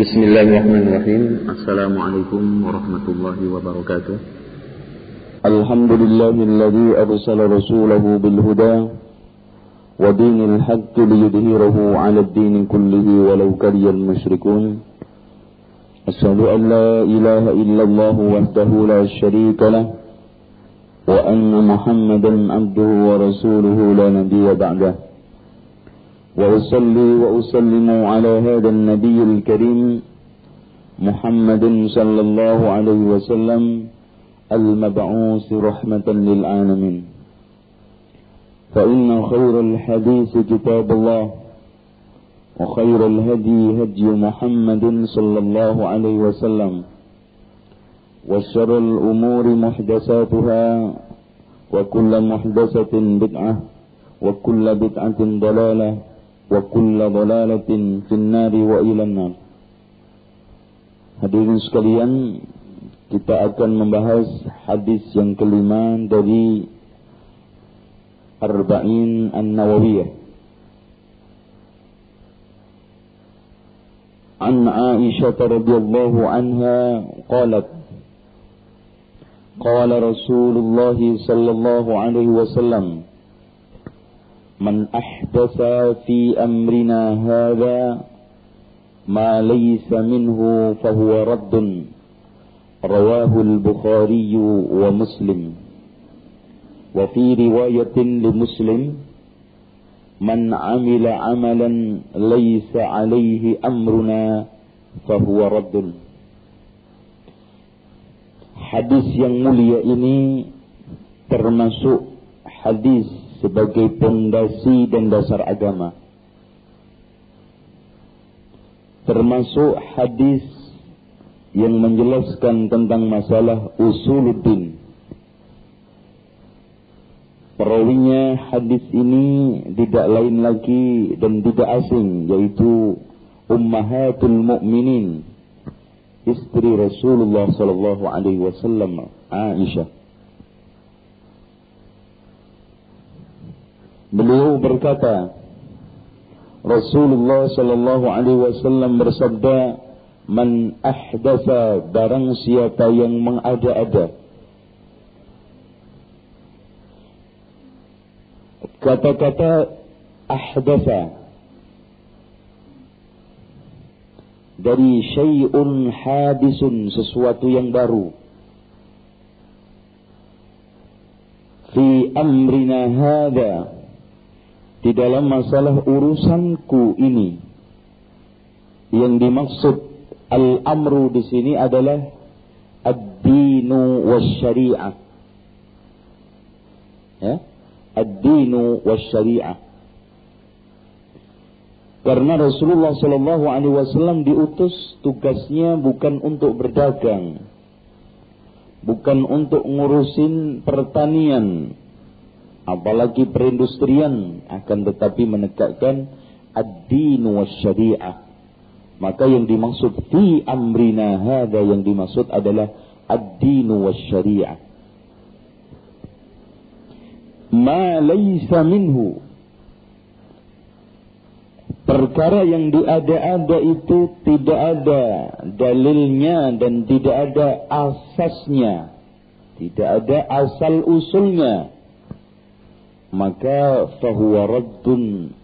بسم الله الرحمن الرحيم السلام عليكم ورحمة الله وبركاته الحمد لله الذي أرسل رسوله بالهدى ودين الحق ليظهره على الدين كله ولو كره المشركون أشهد أن لا إله إلا الله وحده لا شريك له وأن محمدا عبده ورسوله لا نبي بعده وأصلي وأسلم على هذا النبي الكريم محمد صلى الله عليه وسلم المبعوث رحمة للعالمين. فإن خير الحديث كتاب الله وخير الهدي هدي محمد صلى الله عليه وسلم وشر الأمور محدثاتها وكل محدثة بدعة وكل بدعة ضلالة وكل ضلالة في النار وإلى النار Hadirin sekalian, kita akan membahas hadis yang kelima dari Arba'in An-Nawawiyah. An Aisyah radhiyallahu anha qalat Qala Rasulullah sallallahu alaihi wasallam Man من أحدث في أمرنا هذا ما ليس منه فهو رد. رواه البخاري ومسلم. وفي رواية لمسلم من عمل عملا ليس عليه أمرنا فهو رد. حديث yang mulia ini termasuk hadis sebagai pondasi dan dasar agama. Termasuk hadis yang menjelaskan tentang masalah usuluddin Perawinya hadis ini tidak lain lagi dan tidak asing yaitu Ummahatul Mukminin istri Rasulullah sallallahu alaihi wasallam Aisyah. Beliau berkata Rasulullah sallallahu alaihi wasallam bersabda Man ahdasa barang siapa yang mengada-ada. Kata-kata ahdasa dari syai'un hadisun sesuatu yang baru. Fi amrina hada di dalam masalah urusanku ini yang dimaksud al-amru di sini adalah ad-dinu wasyari'ah. Ya? Ad-dinu wasyari'ah. Karena Rasulullah Shallallahu Alaihi Wasallam diutus tugasnya bukan untuk berdagang, bukan untuk ngurusin pertanian, apalagi perindustrian, akan tetapi menegakkan ad-dinu wasyari'ah. Maka yang dimaksud fi amrina hada yang dimaksud adalah ad-dinu wasyari'ah. Ma laysa minhu. Perkara yang diada-ada itu tidak ada dalilnya dan tidak ada asasnya. Tidak ada asal usulnya maka fahuwa raddun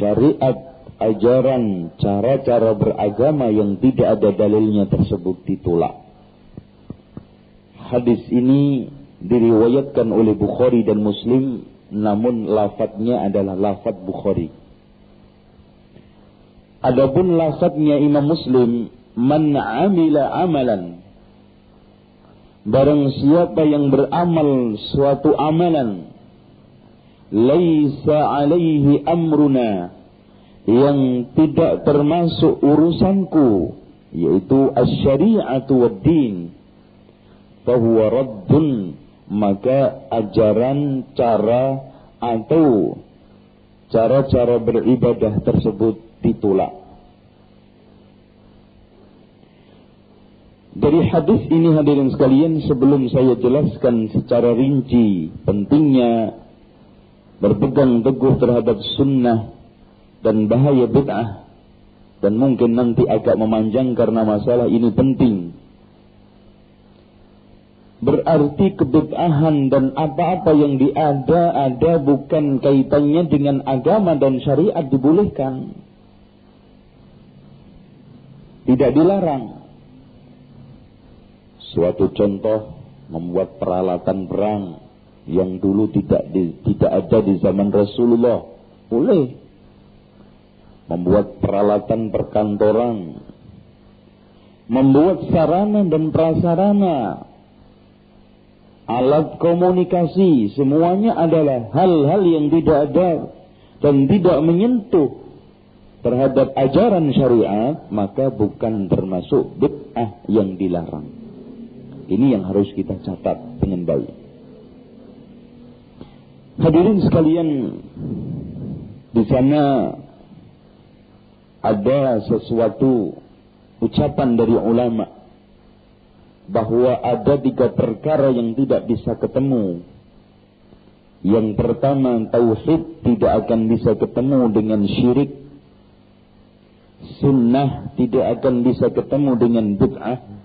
syariat ajaran cara-cara beragama yang tidak ada dalilnya tersebut ditolak hadis ini diriwayatkan oleh Bukhari dan Muslim namun lafadznya adalah lafadz Bukhari. Adapun lafadznya Imam Muslim man amila amalan barang siapa yang beramal suatu amalan laisa alaihi amruna yang tidak termasuk urusanku yaitu asy-syari'atu wad-din fahuwa raddun maka ajaran cara atau cara-cara beribadah tersebut ditolak. Dari hadis ini hadirin sekalian sebelum saya jelaskan secara rinci pentingnya berpegang teguh terhadap sunnah dan bahaya bid'ah Dan mungkin nanti agak memanjang karena masalah ini penting. Berarti kebid'ahan dan apa-apa yang diada-ada bukan kaitannya dengan agama dan syariat dibolehkan. Tidak dilarang. Suatu contoh membuat peralatan perang yang dulu tidak di, tidak ada di zaman Rasulullah. Boleh. Membuat peralatan perkantoran. Membuat sarana dan prasarana. Alat komunikasi. Semuanya adalah hal-hal yang tidak ada. Dan tidak menyentuh terhadap ajaran syariat. Maka bukan termasuk bid'ah yang dilarang. Ini yang harus kita catat dengan baik. Hadirin sekalian, di sana ada sesuatu ucapan dari ulama bahwa ada tiga perkara yang tidak bisa ketemu. Yang pertama, tauhid tidak akan bisa ketemu dengan syirik. Sunnah tidak akan bisa ketemu dengan bid'ah.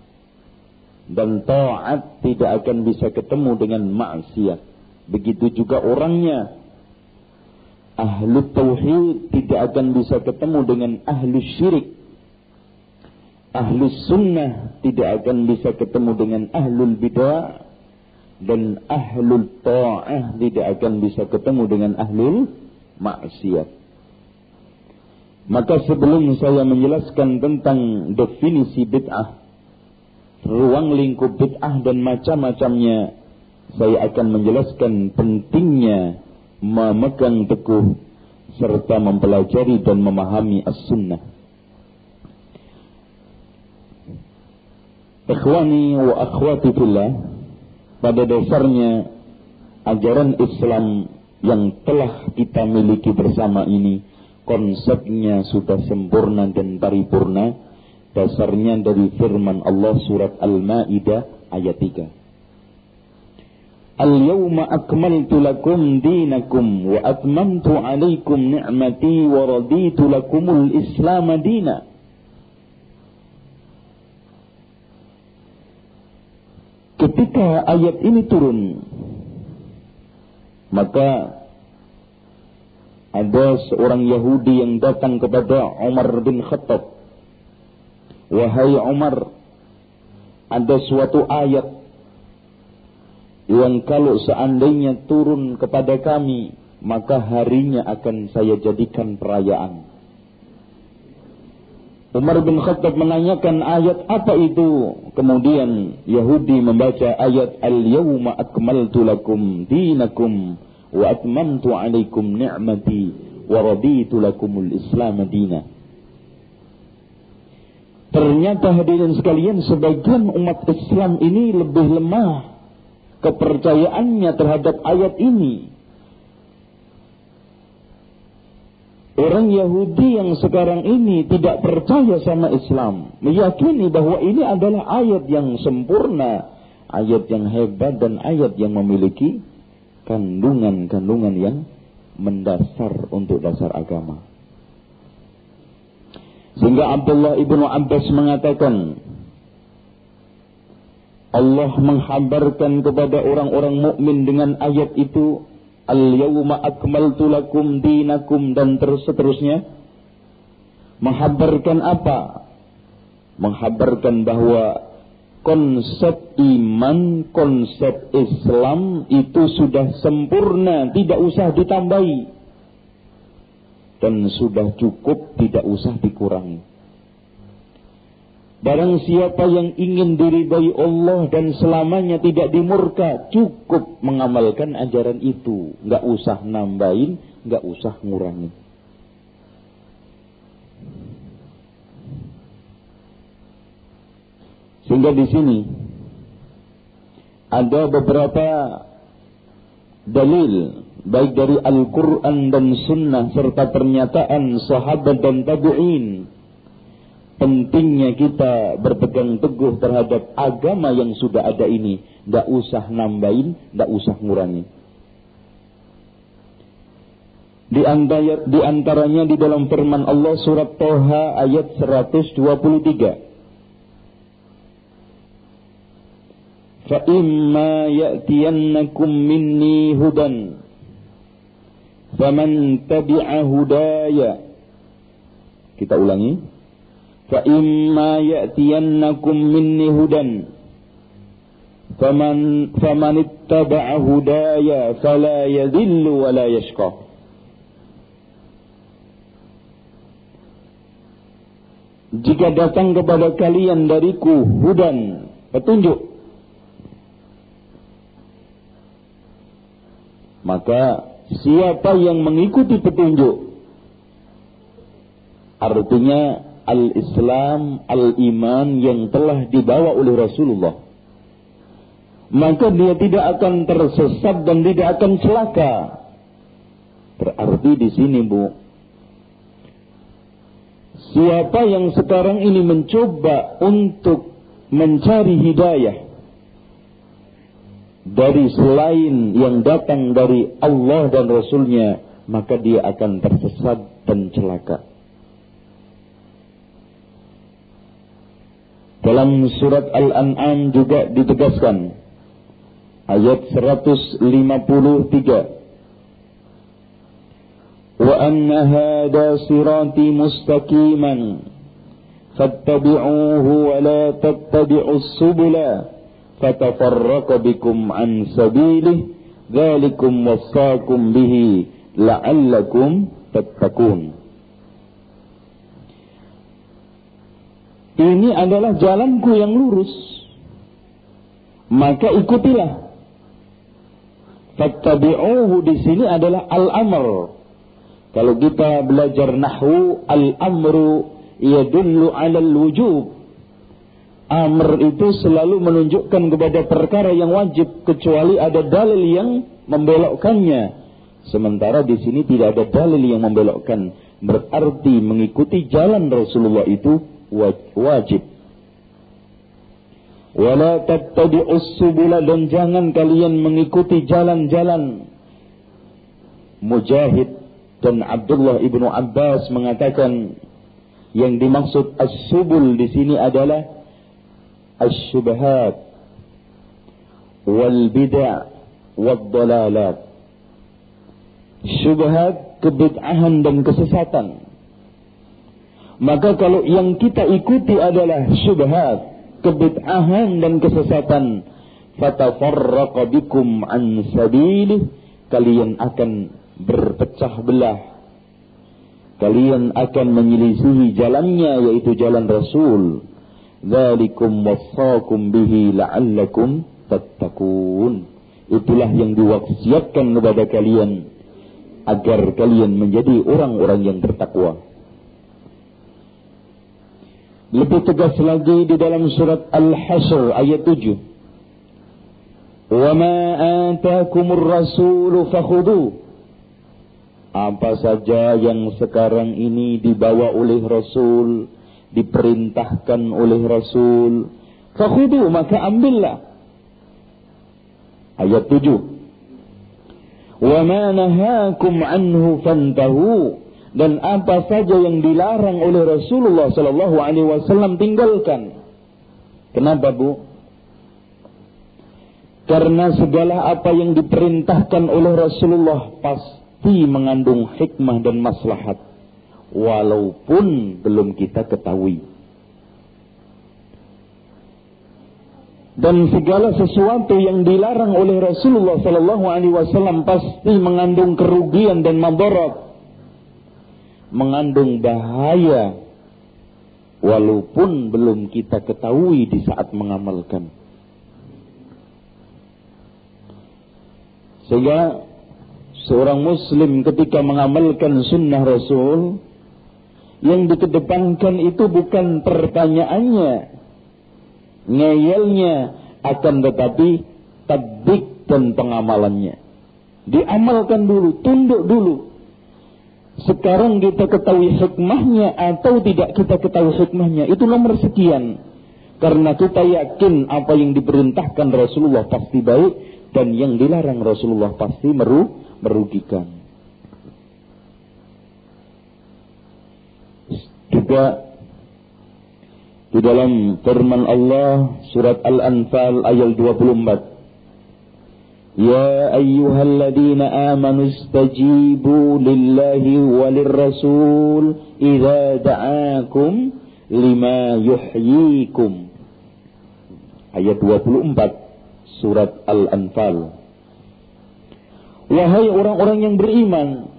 Dan taat tidak akan bisa ketemu dengan maksiat. Begitu juga orangnya. Ahlu tauhid tidak akan bisa ketemu dengan ahlu syirik. Ahlu sunnah tidak akan bisa ketemu dengan ahlul bid'ah dan ahlul ta'ah tidak akan bisa ketemu dengan ahlul maksiat. Maka sebelum saya menjelaskan tentang definisi bid'ah, ruang lingkup bid'ah dan macam-macamnya, saya akan menjelaskan pentingnya memegang teguh serta mempelajari dan memahami as-sunnah. Ikhwani wa akhwati fillah, pada dasarnya ajaran Islam yang telah kita miliki bersama ini konsepnya sudah sempurna dan paripurna dasarnya dari firman Allah surat Al-Maidah ayat 3 Al-yawma akmaltu lakum dinakum wa atmamtu alaikum ni'mati wa raditu lakumul islam dina. Ketika ayat ini turun, maka ada seorang Yahudi yang datang kepada Umar bin Khattab. Wahai Umar, ada suatu ayat yang kalau seandainya turun kepada kami, maka harinya akan saya jadikan perayaan. Umar bin Khattab menanyakan ayat apa itu? Kemudian Yahudi membaca ayat Al-yawma akmaltu lakum dinakum wa atmamtu alaikum ni'mati wa raditu lakumul Islam dina. Ternyata hadirin sekalian sebagian umat Islam ini lebih lemah kepercayaannya terhadap ayat ini. Orang Yahudi yang sekarang ini tidak percaya sama Islam, meyakini bahwa ini adalah ayat yang sempurna, ayat yang hebat dan ayat yang memiliki kandungan-kandungan yang mendasar untuk dasar agama. Sehingga Abdullah ibnu Abbas mengatakan, Allah menghabarkan kepada orang-orang mukmin dengan ayat itu Al-yawma akmaltu lakum dinakum dan terus seterusnya menghabarkan apa? Menghabarkan bahwa konsep iman, konsep Islam itu sudah sempurna, tidak usah ditambahi. Dan sudah cukup, tidak usah dikurangi. Barang siapa yang ingin diridhai Allah dan selamanya tidak dimurka, cukup mengamalkan ajaran itu. Nggak usah nambahin, nggak usah ngurangin. Sehingga di sini ada beberapa dalil baik dari Al-Quran dan Sunnah serta pernyataan sahabat dan tabi'in pentingnya kita berpegang teguh terhadap agama yang sudah ada ini. Tidak usah nambahin, tidak usah ngurangin. Di, antara, di antaranya di dalam firman Allah surat Toha ayat 123. فإما يأتينكم مني هدى faman tabi'a hudaya. Kita ulangi. Fa imma ya'tiyannakum minni hudan. Faman faman ittaba'a hudaya fala yadhillu wa la yashqa. Jika datang kepada kalian dariku hudan petunjuk. Maka siapa yang mengikuti petunjuk artinya al-Islam, al-iman yang telah dibawa oleh Rasulullah. Maka dia tidak akan tersesat dan tidak akan celaka. Berarti di sini, Bu, siapa yang sekarang ini mencoba untuk mencari hidayah, dari selain yang datang dari Allah dan Rasulnya maka dia akan tersesat dan celaka. Dalam surat Al-An'am juga ditegaskan ayat 153 Wa anna hada sirati mustaqiman fattabi'uhu wa la tattabi'us subula fatafarraqa bikum an sabilih dzalikum wasaqum bihi la'allakum tattaqun Ini adalah jalanku yang lurus maka ikutilah Fattabi'uhu di sini adalah al-amr. Kalau kita belajar nahwu, al-amru yadullu al-wujub amr itu selalu menunjukkan kepada perkara yang wajib kecuali ada dalil yang membelokkannya. Sementara di sini tidak ada dalil yang membelokkan. Berarti mengikuti jalan Rasulullah itu wajib. Wala tattabi'us subula dan jangan kalian mengikuti jalan-jalan. Mujahid dan Abdullah ibnu Abbas mengatakan yang dimaksud as-subul di sini adalah الشبهات والبدع والضلالات syubhat, kebid'ahan dan kesesatan. Maka kalau yang kita ikuti adalah syubhat, kebid'ahan dan kesesatan, fatafarraqa bikum an sabilih, kalian akan berpecah belah. Kalian akan menyelisihi jalannya yaitu jalan Rasul Dzalikum wassakum bihi la'allakum tattaqun. Itulah yang diwasiatkan kepada kalian agar kalian menjadi orang-orang yang bertakwa. Lebih tegas lagi di dalam surat Al-Hasr ayat 7. Wa ma atakumur rasul fakhudhu. Apa saja yang sekarang ini dibawa oleh Rasul, diperintahkan oleh Rasul. Fakhudu maka ambillah. Ayat 7. Wa ma nahakum anhu fantahu dan apa saja yang dilarang oleh Rasulullah sallallahu alaihi wasallam tinggalkan. Kenapa, Bu? Karena segala apa yang diperintahkan oleh Rasulullah pasti mengandung hikmah dan maslahat walaupun belum kita ketahui. Dan segala sesuatu yang dilarang oleh Rasulullah Sallallahu Alaihi Wasallam pasti mengandung kerugian dan madarat, mengandung bahaya, walaupun belum kita ketahui di saat mengamalkan. Sehingga seorang Muslim ketika mengamalkan sunnah Rasul yang dikedepankan itu bukan pertanyaannya, ngeyelnya, akan tetapi tabik dan pengamalannya. Diamalkan dulu, tunduk dulu. Sekarang kita ketahui hikmahnya atau tidak kita ketahui hikmahnya, itu nomor sekian. Karena kita yakin apa yang diperintahkan Rasulullah pasti baik dan yang dilarang Rasulullah pasti meru merugikan. Juga di dalam firman Allah surat Al-Anfal ayat 24. Ya ayyuhalladzina amanu istajibu lillahi walir rasul idza da'akum lima yuhyikum. Ayat 24 surat Al-Anfal. Wahai orang-orang yang beriman,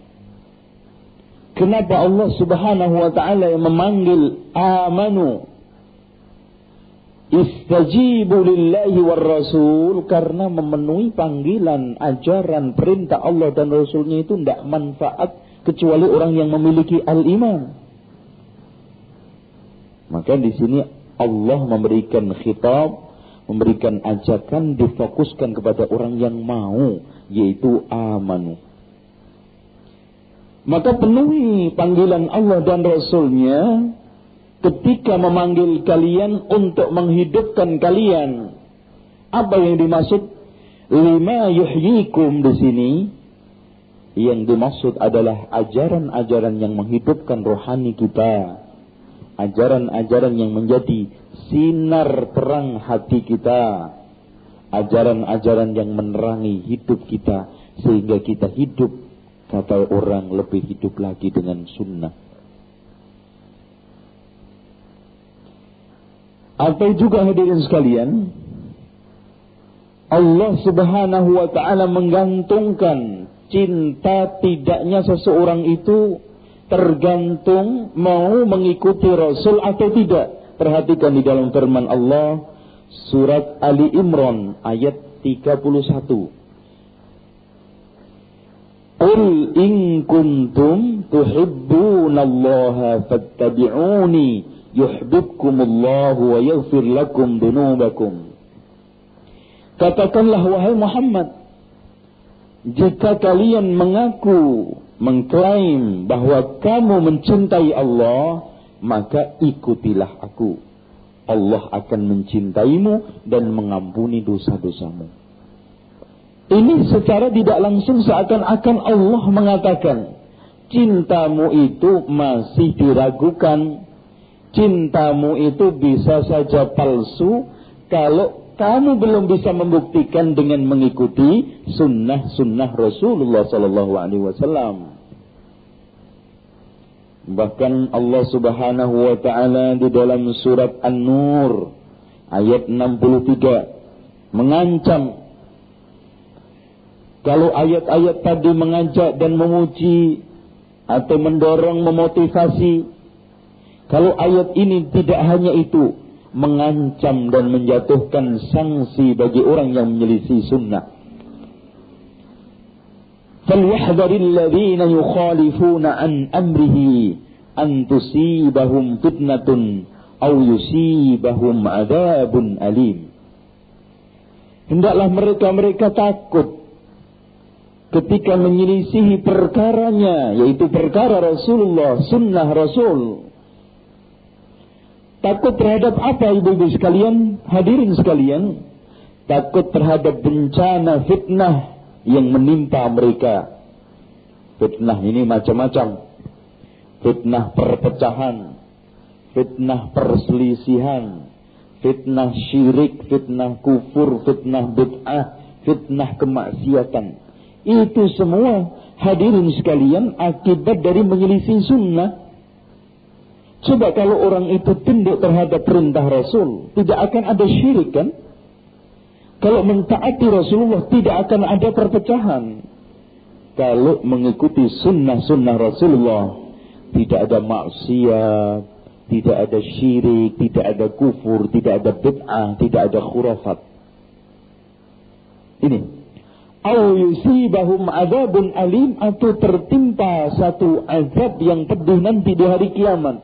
kenapa Allah Subhanahu wa taala yang memanggil amanu Istajibu lillahi rasul karena memenuhi panggilan, ajaran, perintah Allah dan Rasulnya itu tidak manfaat kecuali orang yang memiliki al-iman. Maka di sini Allah memberikan khitab, memberikan ajakan difokuskan kepada orang yang mau, yaitu amanu. Maka penuhi panggilan Allah dan Rasulnya ketika memanggil kalian untuk menghidupkan kalian. Apa yang dimaksud lima yuhyikum di sini? Yang dimaksud adalah ajaran-ajaran yang menghidupkan rohani kita. Ajaran-ajaran yang menjadi sinar terang hati kita. Ajaran-ajaran yang menerangi hidup kita. Sehingga kita hidup, kata orang lebih hidup lagi dengan sunnah. Atau juga hadirin sekalian, Allah Subhanahu wa taala menggantungkan cinta tidaknya seseorang itu tergantung mau mengikuti Rasul atau tidak. Perhatikan di dalam firman Allah surat Ali Imran ayat 31. Qul in kuntum tuhibbunallaha fattabi'uni yuhibbukumullahu wa yaghfir lakum dunubakum. Katakanlah wahai Muhammad, jika kalian mengaku, mengklaim bahwa kamu mencintai Allah, maka ikutilah aku. Allah akan mencintaimu dan mengampuni dosa-dosamu. Ini secara tidak langsung seakan-akan Allah mengatakan, cintamu itu masih diragukan cintamu itu bisa saja palsu kalau kamu belum bisa membuktikan dengan mengikuti sunnah-sunnah Rasulullah Sallallahu Alaihi Wasallam. Bahkan Allah Subhanahu Wa Taala di dalam surat An-Nur ayat 63 mengancam kalau ayat-ayat tadi mengajak dan memuji atau mendorong memotivasi kalau ayat ini tidak hanya itu, mengancam dan menjatuhkan sanksi bagi orang yang menyelisih sunnah. فليحذر الذين يخالفون عن أمره أن تصيبهم فتنة أو يصيبهم عذاب أليم Hendaklah mereka-mereka takut ketika menyelisihi perkaranya, yaitu perkara Rasulullah, sunnah Rasul. Takut terhadap apa ibu-ibu sekalian? Hadirin sekalian. Takut terhadap bencana fitnah yang menimpa mereka. Fitnah ini macam-macam. Fitnah perpecahan. Fitnah perselisihan. Fitnah syirik, fitnah kufur, fitnah bid'ah, fitnah kemaksiatan. Itu semua hadirin sekalian akibat dari menyelisih sunnah. Coba kalau orang itu tunduk terhadap perintah Rasul, tidak akan ada syirik kan? Kalau mentaati Rasulullah tidak akan ada perpecahan. Kalau mengikuti sunnah-sunnah Rasulullah, tidak ada maksiat, tidak ada syirik, tidak ada kufur, tidak ada bid'ah, tidak ada khurafat. Ini. Au yusibahum adabun alim atau tertimpa satu azab yang pedih nanti di hari kiamat.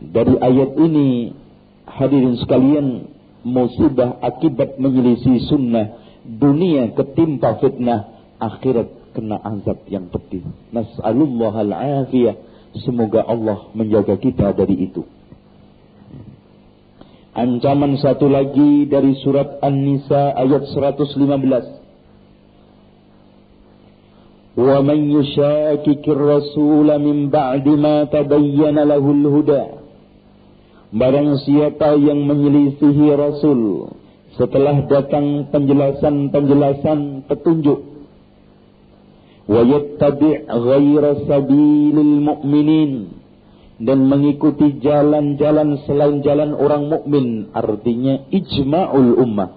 Dari ayat ini hadirin sekalian musibah akibat menyelisih sunnah dunia ketimpa fitnah akhirat kena azab yang pedih. Nas'alullah al-afiyah semoga Allah menjaga kita dari itu ancaman satu lagi dari surat An-Nisa ayat 115 ومن يشاكك الرسول من بعد ما تبين له الهدى Barang siapa yang menyelisihi Rasul setelah datang penjelasan-penjelasan petunjuk wa yattabi' ghaira sabilil mu'minin dan mengikuti jalan-jalan selain jalan orang mukmin artinya ijma'ul ummah.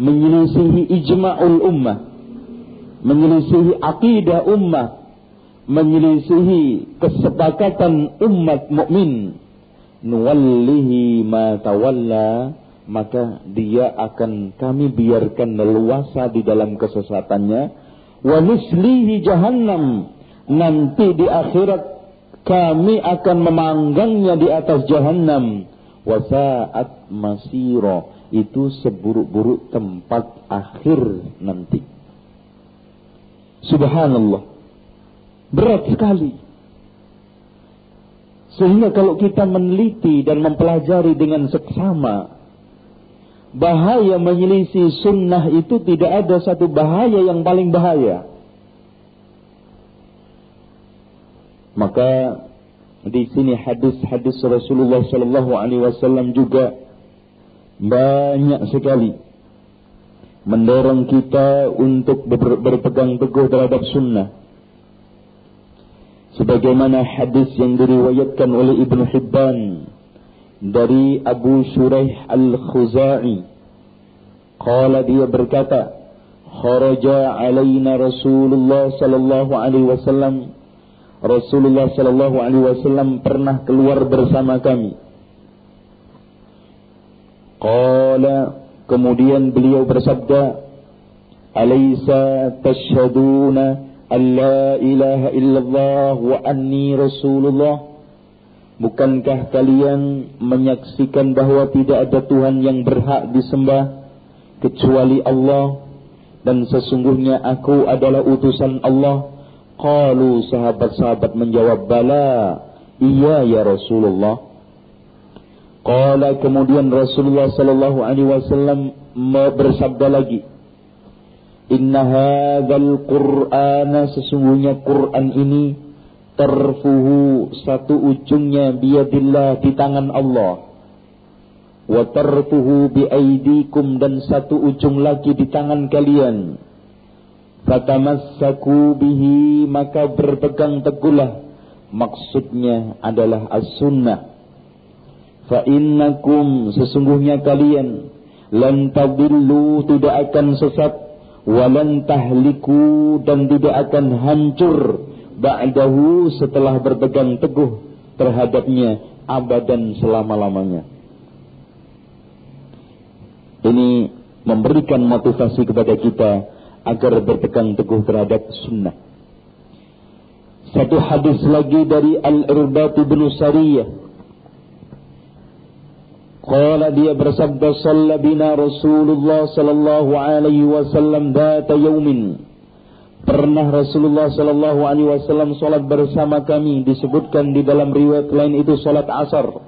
Menyelisihi ijma'ul ummah. Menyelisihi akidah ummah, menyelisihi kesepakatan umat mukmin, nuwallihi ma tawalla, maka dia akan kami biarkan leluasa di dalam kesesatannya, wa nuslihi jahannam, nanti di akhirat kami akan memanggangnya di atas jahannam, wa sa'at masiro, itu seburuk-buruk tempat akhir nanti. Subhanallah. Berat sekali. Sehingga kalau kita meneliti dan mempelajari dengan seksama, bahaya menyelisih sunnah itu tidak ada satu bahaya yang paling bahaya. Maka di sini hadis-hadis Rasulullah Sallallahu Alaihi Wasallam juga banyak sekali mendorong kita untuk ber berpegang teguh terhadap sunnah. Sebagaimana hadis yang diriwayatkan oleh Ibnu Hibban dari Abu Shuraih Al-Khuzai. Qala dia berkata, Kharaja alaina Rasulullah sallallahu alaihi wasallam. Rasulullah sallallahu alaihi wasallam pernah keluar bersama kami. Qala Kemudian beliau bersabda, "Alaysa tashhaduna an la ilaha illallah wa anni rasulullah?" Bukankah kalian menyaksikan bahwa tidak ada Tuhan yang berhak disembah kecuali Allah dan sesungguhnya aku adalah utusan Allah? Qalu sahabat-sahabat menjawab, "Bala." Iya ya Rasulullah. Qala kemudian Rasulullah sallallahu alaihi wasallam bersabda lagi, Inna hadzal Qur'ana sesungguhnya Quran ini tarfuhu satu ujungnya biadillah di tangan Allah. Wa tarfuhu biaidikum dan satu ujung lagi di tangan kalian. Fatamassaku bihi maka berpegang teguhlah. Maksudnya adalah as-sunnah. Fa innakum sesungguhnya kalian lan tadillu tidak akan sesat. Walan tahliku dan tidak akan hancur. Ba'dahu setelah berpegang teguh terhadapnya abadan selama-lamanya. Ini memberikan motivasi kepada kita agar berpegang teguh terhadap sunnah satu hadis lagi dari Al-Irbat bin Sariyah Qala dia bersabda Salla bina Rasulullah sallallahu alaihi wasallam data yaumin Pernah Rasulullah sallallahu alaihi wasallam salat bersama kami disebutkan di dalam riwayat lain itu salat asar.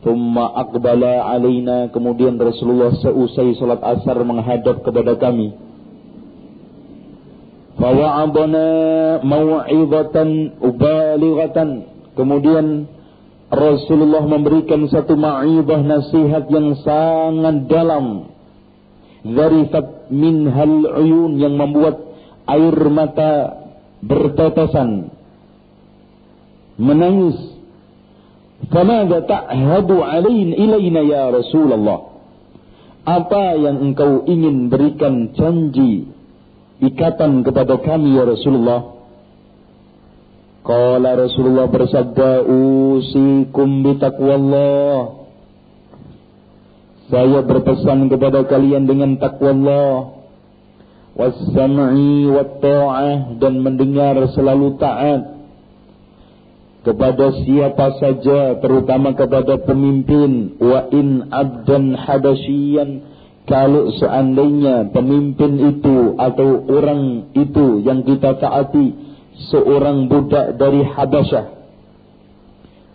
Thumma aqbala alaina kemudian Rasulullah seusai salat asar menghadap kepada kami. Fawa'adana mau'izatan ubalighatan kemudian Rasulullah memberikan satu ma'idah nasihat yang sangat dalam. Zarifat hal uyun yang membuat air mata bertetesan. Menangis. Famada ta'hadu alain ilaina ya Rasulullah. Apa yang engkau ingin berikan janji ikatan kepada kami ya Rasulullah? Qala Rasulullah bersabda usikum bitaqwallah. Saya berpesan kepada kalian dengan takwa Allah Wassam'i wat-ta'ah dan mendengar selalu taat kepada siapa saja terutama kepada pemimpin. Wa in abdan habasyian kalau seandainya pemimpin itu atau orang itu yang kita taati seorang budak dari Habasyah.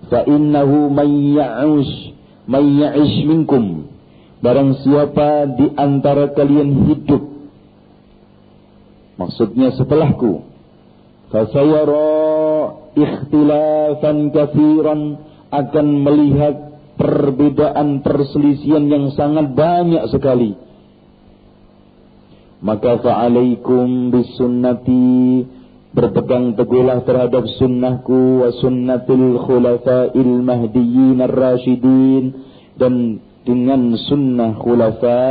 Fa innahu may ya'ush may ya'ish minkum. Barang siapa di antara kalian hidup Maksudnya setelahku. Fasayara ikhtilafan kafiran akan melihat perbedaan perselisihan yang sangat banyak sekali. Maka fa'alaikum bisunnati berpegang teguhlah terhadap sunnahku wa sunnatil khulafa'il mahdiyyin ar-rasyidin dan dengan sunnah khulafa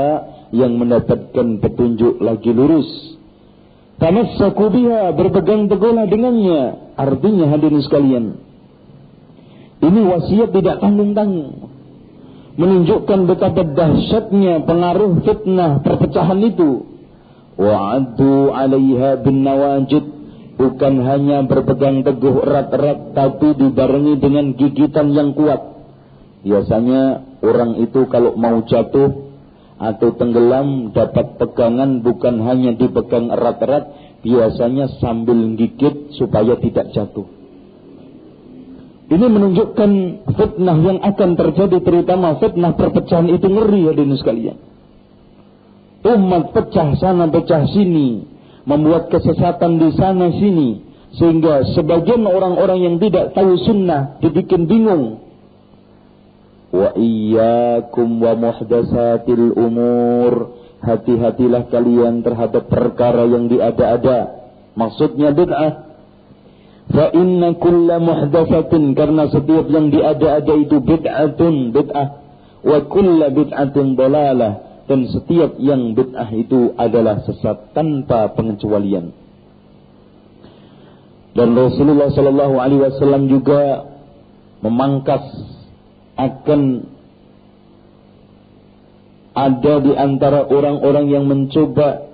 yang mendapatkan petunjuk lagi lurus. Tamassaku biha berpegang teguhlah dengannya. Artinya hadirin sekalian. Ini wasiat tidak tanggung-tanggung. Menunjukkan betapa dahsyatnya pengaruh fitnah perpecahan itu. Wa'addu 'alaiha bin nawajid bukan hanya berpegang teguh erat-erat tapi dibarengi dengan gigitan yang kuat. Biasanya orang itu kalau mau jatuh atau tenggelam dapat pegangan bukan hanya dipegang erat-erat, biasanya sambil gigit supaya tidak jatuh. Ini menunjukkan fitnah yang akan terjadi terutama fitnah perpecahan itu ngeri ya dinas sekalian. Umat pecah sana pecah sini, membuat kesesatan di sana sini, sehingga sebagian orang-orang yang tidak tahu sunnah dibikin bingung. Wa iyyakum wa muhdatsatil umur. Hati-hatilah kalian terhadap perkara yang diada-ada. Maksudnya bid'ah fa inna kulla muhdatsatin karena setiap yang diada-ada itu bid'atun bid'ah. Wa kulla bid'atin dalalah dan setiap yang bid'ah itu adalah sesat tanpa pengecualian. Dan Rasulullah Shallallahu Alaihi Wasallam juga memangkas akan ada di antara orang-orang yang mencoba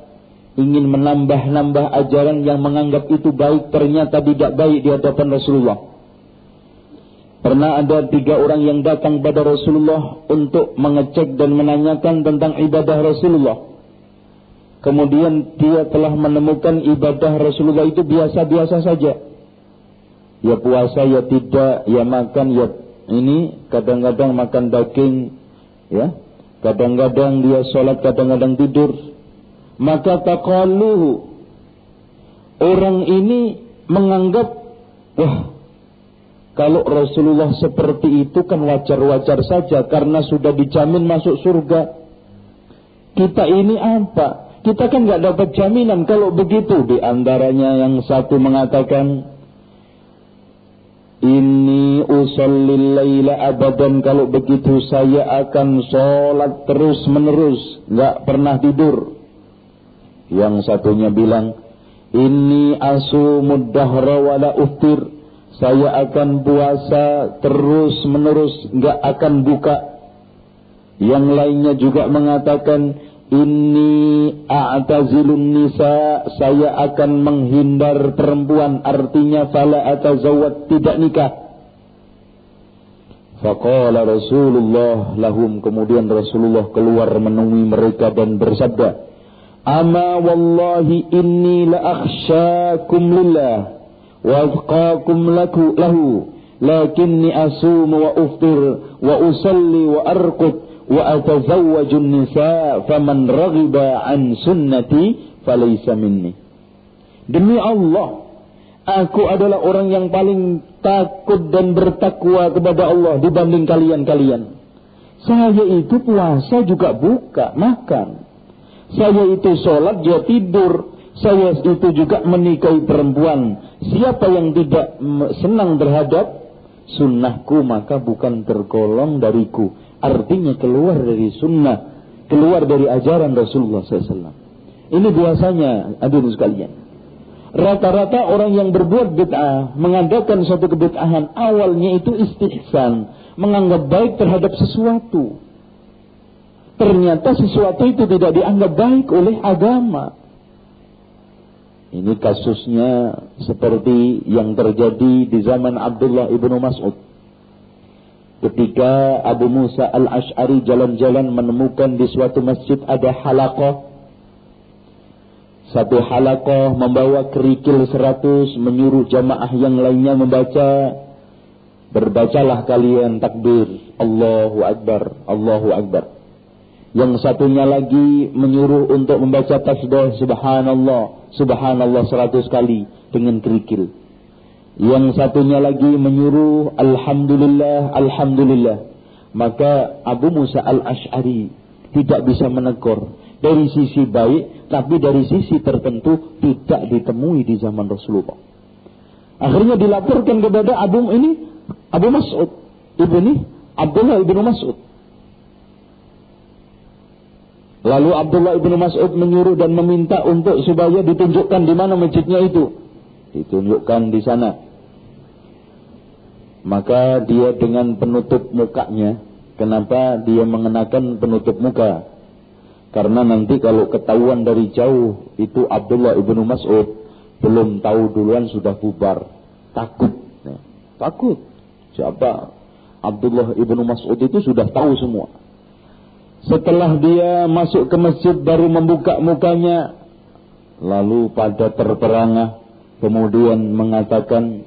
ingin menambah-nambah ajaran yang menganggap itu baik ternyata tidak baik di hadapan Rasulullah. Pernah ada tiga orang yang datang pada Rasulullah untuk mengecek dan menanyakan tentang ibadah Rasulullah. Kemudian dia telah menemukan ibadah Rasulullah itu biasa-biasa saja. Ya puasa, ya tidak, ya makan, ya ini kadang-kadang makan daging, ya, kadang-kadang dia sholat, kadang-kadang tidur. Maka takaluhu orang ini menganggap, wah, kalau Rasulullah seperti itu kan wajar-wajar saja karena sudah dijamin masuk surga. Kita ini apa? Kita kan nggak dapat jaminan kalau begitu. Di antaranya yang satu mengatakan, ini usallil laila abadan kalau begitu saya akan sholat terus menerus, nggak pernah tidur. Yang satunya bilang, ini asu dahra wala uftir. Saya akan puasa terus menerus, nggak akan buka. Yang lainnya juga mengatakan, ini a'tazilun nisa, saya akan menghindar perempuan, artinya fala atazawwad tidak nikah. Faqala Rasulullah lahum kemudian Rasulullah keluar menemui mereka dan bersabda, "Ama wallahi inni la akhsyakum lillah wa azqakum laku lahu, lakinni asumu wa uftir wa usalli wa arqud wa atazawwajun nisa an sunnati falaysa minni. Demi Allah, aku adalah orang yang paling takut dan bertakwa kepada Allah dibanding kalian-kalian. Saya itu puasa juga buka, makan. Saya itu sholat dia tidur. Saya itu juga menikahi perempuan. Siapa yang tidak senang terhadap sunnahku maka bukan tergolong dariku. Artinya keluar dari sunnah, keluar dari ajaran Rasulullah SAW. Ini biasanya, hadirin sekalian. Rata-rata orang yang berbuat bid'ah, mengadakan suatu kebid'ahan, awalnya itu istihsan, menganggap baik terhadap sesuatu. Ternyata sesuatu itu tidak dianggap baik oleh agama. Ini kasusnya seperti yang terjadi di zaman Abdullah ibnu Mas'ud ketika Abu Musa al-Ash'ari jalan-jalan menemukan di suatu masjid ada halakoh. Satu halakoh membawa kerikil seratus menyuruh jamaah yang lainnya membaca. Berbacalah kalian takbir. Allahu Akbar, Allahu Akbar. Yang satunya lagi menyuruh untuk membaca tasbih subhanallah, subhanallah seratus kali dengan kerikil. Yang satunya lagi menyuruh alhamdulillah, alhamdulillah. Maka Abu Musa al-Ash'ari tidak bisa menegur dari sisi baik, tapi dari sisi tertentu tidak ditemui di zaman Rasulullah. Akhirnya dilaporkan kepada Abu ini Abu Mas'ud ibni Abdullah ibnu Mas'ud Lalu Abdullah ibnu Mas'ud menyuruh dan meminta untuk supaya ditunjukkan di mana masjidnya itu. Ditunjukkan di sana. Maka dia dengan penutup mukanya. Kenapa dia mengenakan penutup muka? Karena nanti kalau ketahuan dari jauh itu Abdullah ibnu Mas'ud belum tahu duluan sudah bubar. Takut. Ya, takut. Siapa? Abdullah ibnu Mas'ud itu sudah tahu semua. Setelah dia masuk ke masjid baru membuka mukanya. Lalu pada terperangah kemudian mengatakan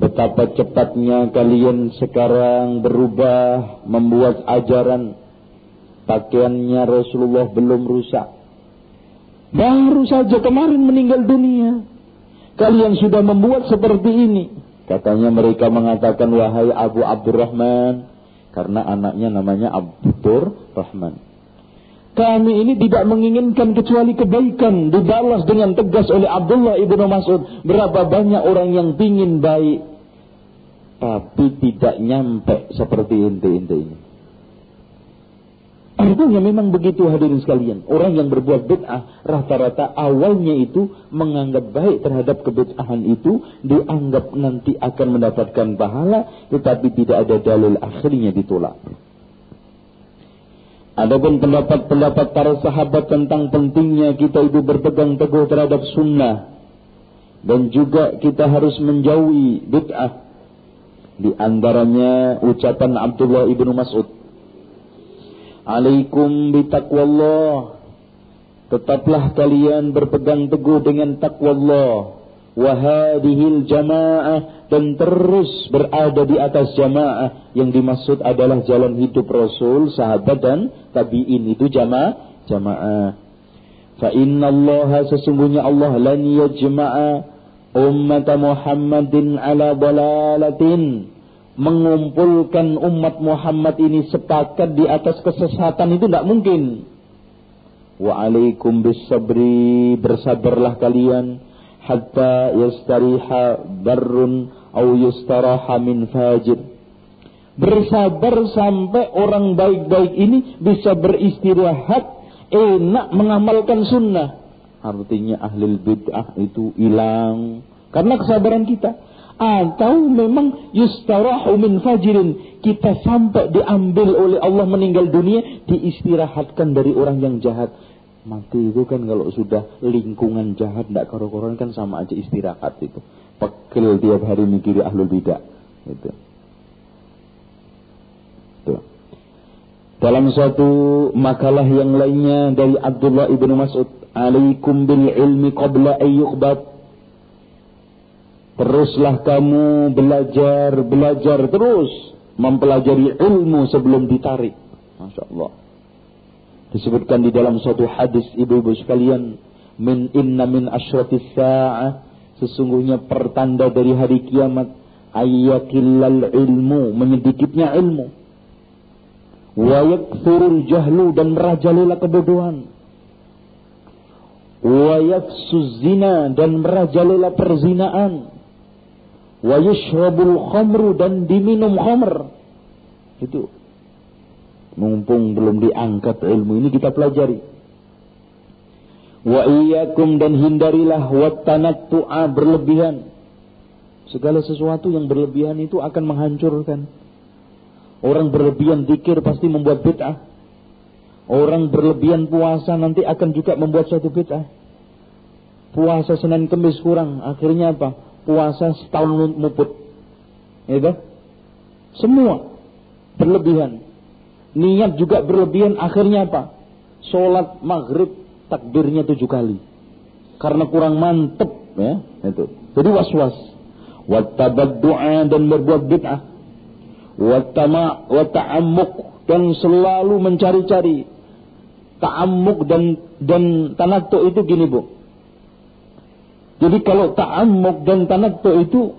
betapa cepatnya kalian sekarang berubah membuat ajaran pakaiannya Rasulullah belum rusak. Baru saja kemarin meninggal dunia. Kalian sudah membuat seperti ini. Katanya mereka mengatakan wahai Abu Abdurrahman karena anaknya namanya Abdur Rahman. Kami ini tidak menginginkan kecuali kebaikan dibalas dengan tegas oleh Abdullah ibnu Mas'ud. Berapa banyak orang yang ingin baik tapi tidak nyampe seperti inti-inti ini. Artinya memang begitu hadirin sekalian. Orang yang berbuat bid'ah rata-rata awalnya itu menganggap baik terhadap kebid'ahan itu. Dianggap nanti akan mendapatkan pahala. Tetapi tidak ada dalil akhirnya ditolak. Adapun pendapat-pendapat para sahabat tentang pentingnya kita itu berpegang teguh terhadap sunnah. Dan juga kita harus menjauhi bid'ah. Di antaranya ucapan Abdullah ibnu Mas'ud Alaikum bitaqwallah. Tetaplah kalian berpegang teguh dengan taqwallah. Wahadihil jamaah dan terus berada di atas jamaah yang dimaksud adalah jalan hidup Rasul, sahabat dan tabi'in itu jamaah, jamaah. Fa inna Allah sesungguhnya Allah lan yajma'a ummat Muhammadin ala dalalatin mengumpulkan umat Muhammad ini sepakat di atas kesesatan itu tidak mungkin. Wa alaikum bisabri bersabarlah kalian hatta yastariha barrun au yustaraha min fajir. Bersabar sampai orang baik-baik ini bisa beristirahat enak mengamalkan sunnah. Artinya ahli bid'ah itu hilang karena kesabaran kita atau memang yustarahu min fajirin kita sampai diambil oleh Allah meninggal dunia diistirahatkan dari orang yang jahat. Mati itu kan kalau sudah lingkungan jahat tidak koro-koron kan sama aja istirahat itu. Pekil tiap hari mikiri ahlul bidah. Itu. Dalam suatu makalah yang lainnya dari Abdullah ibnu Mas'ud alaikum bil ilmi qabla ayyuqbat Teruslah kamu belajar, belajar terus. Mempelajari ilmu sebelum ditarik. Masya Allah. Disebutkan di dalam suatu hadis ibu-ibu sekalian. Min inna min asyratis sa'ah. Sesungguhnya pertanda dari hari kiamat. Ayyakillal ilmu. Menyedikitnya ilmu. Wa yakthurul jahlu dan merajalela kebodohan. Wa yaksu zina dan merajalela perzinaan wa yushrabul khamru dan diminum khamr. Itu. Mumpung belum diangkat ilmu ini kita pelajari. Wa iyyakum dan hindarilah wattanattu'a berlebihan. Segala sesuatu yang berlebihan itu akan menghancurkan. Orang berlebihan zikir pasti membuat bid'ah. Orang berlebihan puasa nanti akan juga membuat suatu bid'ah. Puasa Senin Kemis kurang, akhirnya apa? Puasa setahun muput. Ya Semua berlebihan. Niat juga berlebihan akhirnya apa? Sholat maghrib takbirnya tujuh kali. Karena kurang mantep ya itu. Jadi was-was. Wattabad doa dan berbuat bid'ah. Wattama wata'ammuk dan selalu mencari-cari ta'ammuk dan dan tanattu itu gini Bu. Jadi kalau ta'ammuk dan tanattu itu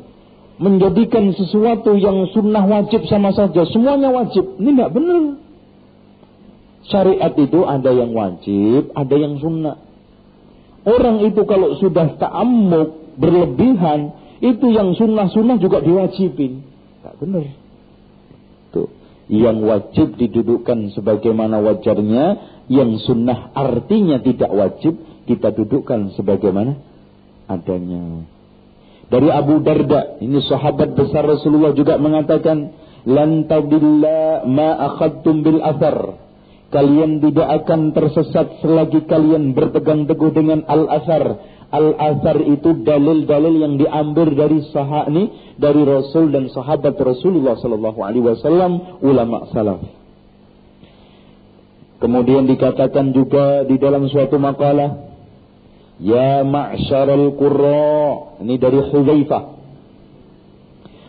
menjadikan sesuatu yang sunnah wajib sama saja, semuanya wajib. Ini tidak benar. Syariat itu ada yang wajib, ada yang sunnah. Orang itu kalau sudah ta'ammuk berlebihan, itu yang sunnah-sunnah juga diwajibin. Tak benar. Tuh. Yang wajib didudukkan sebagaimana wajarnya, yang sunnah artinya tidak wajib, kita dudukkan sebagaimana adanya. Dari Abu Darda, ini sahabat besar Rasulullah juga mengatakan, "Lan tadilla ma akhadtum bil athar." Kalian tidak akan tersesat selagi kalian berpegang teguh dengan al-asar. Al-asar itu dalil-dalil yang diambil dari sahah ini dari Rasul dan sahabat Rasulullah sallallahu alaihi wasallam ulama salaf. Kemudian dikatakan juga di dalam suatu makalah Ya ma'syaral qurra ini dari Hudzaifah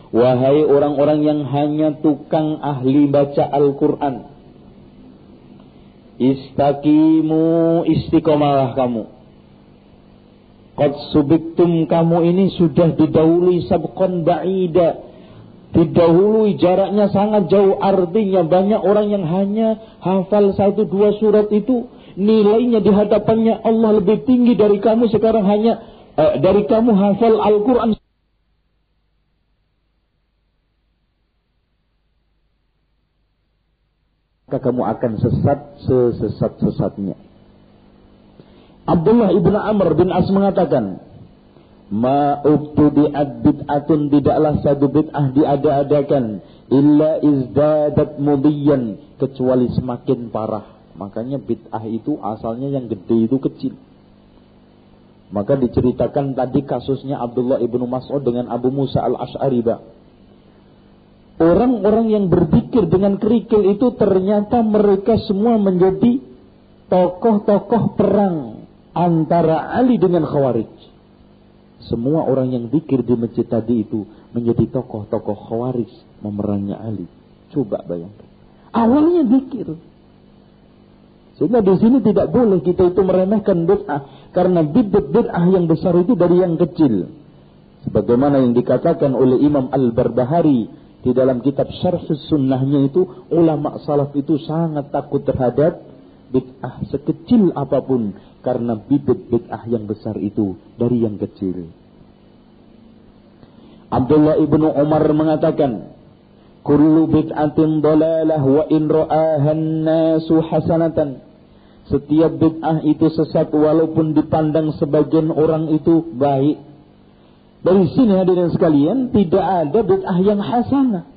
Wahai orang-orang yang hanya tukang ahli baca Al-Quran Istaqimu istiqomalah kamu. Qad subiktum kamu ini sudah didahului sabqan ba'ida. Didahului jaraknya sangat jauh. Artinya banyak orang yang hanya hafal satu dua surat itu. Nilainya di hadapannya Allah lebih tinggi dari kamu sekarang hanya eh, dari kamu hafal Al-Quran maka kamu akan sesat sesesat-sesatnya. Abdullah ibn Amr bin As mengatakan, Ma ubtudi'at bid'atun tidaklah satu bid'ah diada-adakan illa izdadat mudiyan kecuali semakin parah. Makanya bid'ah itu asalnya yang gede itu kecil. Maka diceritakan tadi kasusnya Abdullah ibnu Mas'ud dengan Abu Musa al-Ash'ari, Orang-orang yang berpikir dengan kerikil itu ternyata mereka semua menjadi tokoh-tokoh perang antara Ali dengan Khawarij. Semua orang yang zikir di masjid tadi itu menjadi tokoh-tokoh Khawarij memerangi Ali. Coba bayangkan. Awalnya zikir. Sehingga di sini tidak boleh kita itu meremehkan bid'ah karena bibit bid'ah yang besar itu dari yang kecil. Sebagaimana yang dikatakan oleh Imam Al-Barbahari di dalam kitab Syarh Sunnahnya itu ulama salaf itu sangat takut terhadap bid'ah sekecil apa pun karena bibit bid'ah yang besar itu dari yang kecil. Abdullah ibnu Umar mengatakan, "Kullu bid'atin dalalah wa in ra'ahan nasu hasanatan." Setiap bid'ah itu sesat walaupun dipandang sebagian orang itu baik. Dari sini hadirin sekalian tidak ada bid'ah yang hasanah.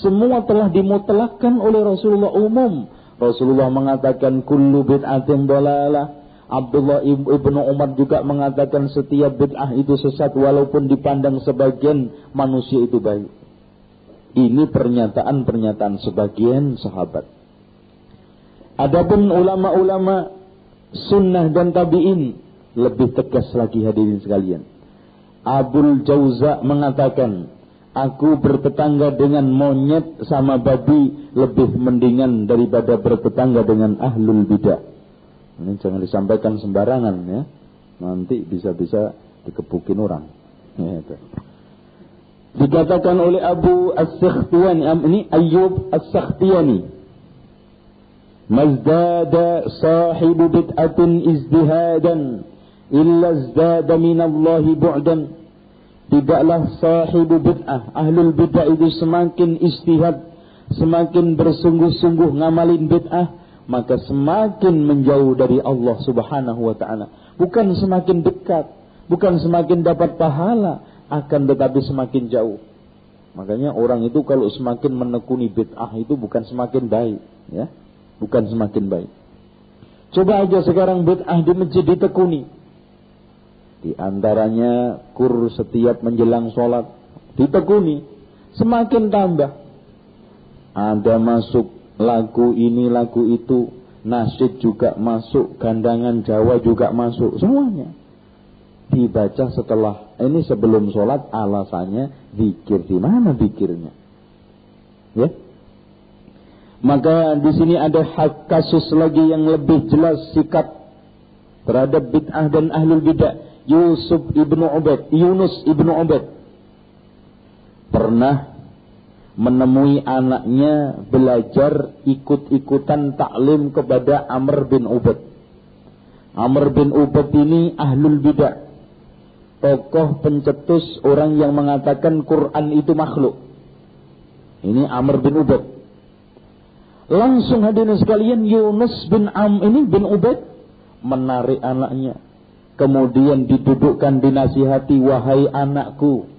Semua telah dimutlakkan oleh Rasulullah umum. Rasulullah mengatakan kullu bid'atin dalalah. Abdullah ibnu Umar juga mengatakan setiap bid'ah itu sesat walaupun dipandang sebagian manusia itu baik. Ini pernyataan-pernyataan sebagian sahabat. Adapun ulama-ulama sunnah dan tabi'in lebih tegas lagi hadirin sekalian. Abul Jauza mengatakan, Aku bertetangga dengan monyet sama babi lebih mendingan daripada bertetangga dengan ahlul bidah. Ini jangan disampaikan sembarangan ya. Nanti bisa-bisa dikebukin orang. Ya. Dikatakan oleh Abu As-Sakhtiyani, ini Ayyub As-Sakhtiyani. Mazdada sahibu bid'atin izdihadan illa zdada minallahi bu'dan tidaklah sahibu bid'ah ahlul bid'ah itu semakin istihad semakin bersungguh-sungguh ngamalin bid'ah maka semakin menjauh dari Allah Subhanahu wa taala. Bukan semakin dekat bukan semakin dapat pahala akan tetapi semakin jauh. Makanya orang itu kalau semakin menekuni bid'ah itu bukan semakin baik ya bukan semakin baik. Coba aja sekarang bid'ah di masjid ditekuni. Di antaranya kur setiap menjelang sholat ditekuni. Semakin tambah. Ada masuk lagu ini lagu itu. Nasyid juga masuk gandangan Jawa juga masuk semuanya. Dibaca setelah ini sebelum sholat alasannya zikir di mana zikirnya? Ya Maka di sini ada hak kasus lagi yang lebih jelas sikap terhadap bid'ah dan ahlul bid'ah. Yusuf ibnu Ubaid, Yunus ibnu Ubaid pernah menemui anaknya belajar ikut-ikutan taklim kepada Amr bin Ubaid. Amr bin Ubaid ini ahlul bid'ah. Tokoh pencetus orang yang mengatakan Quran itu makhluk. Ini Amr bin Ubaid. Langsung hadirin sekalian Yunus bin Am ini bin Ubaid menarik anaknya. Kemudian didudukkan dinasihati wahai anakku.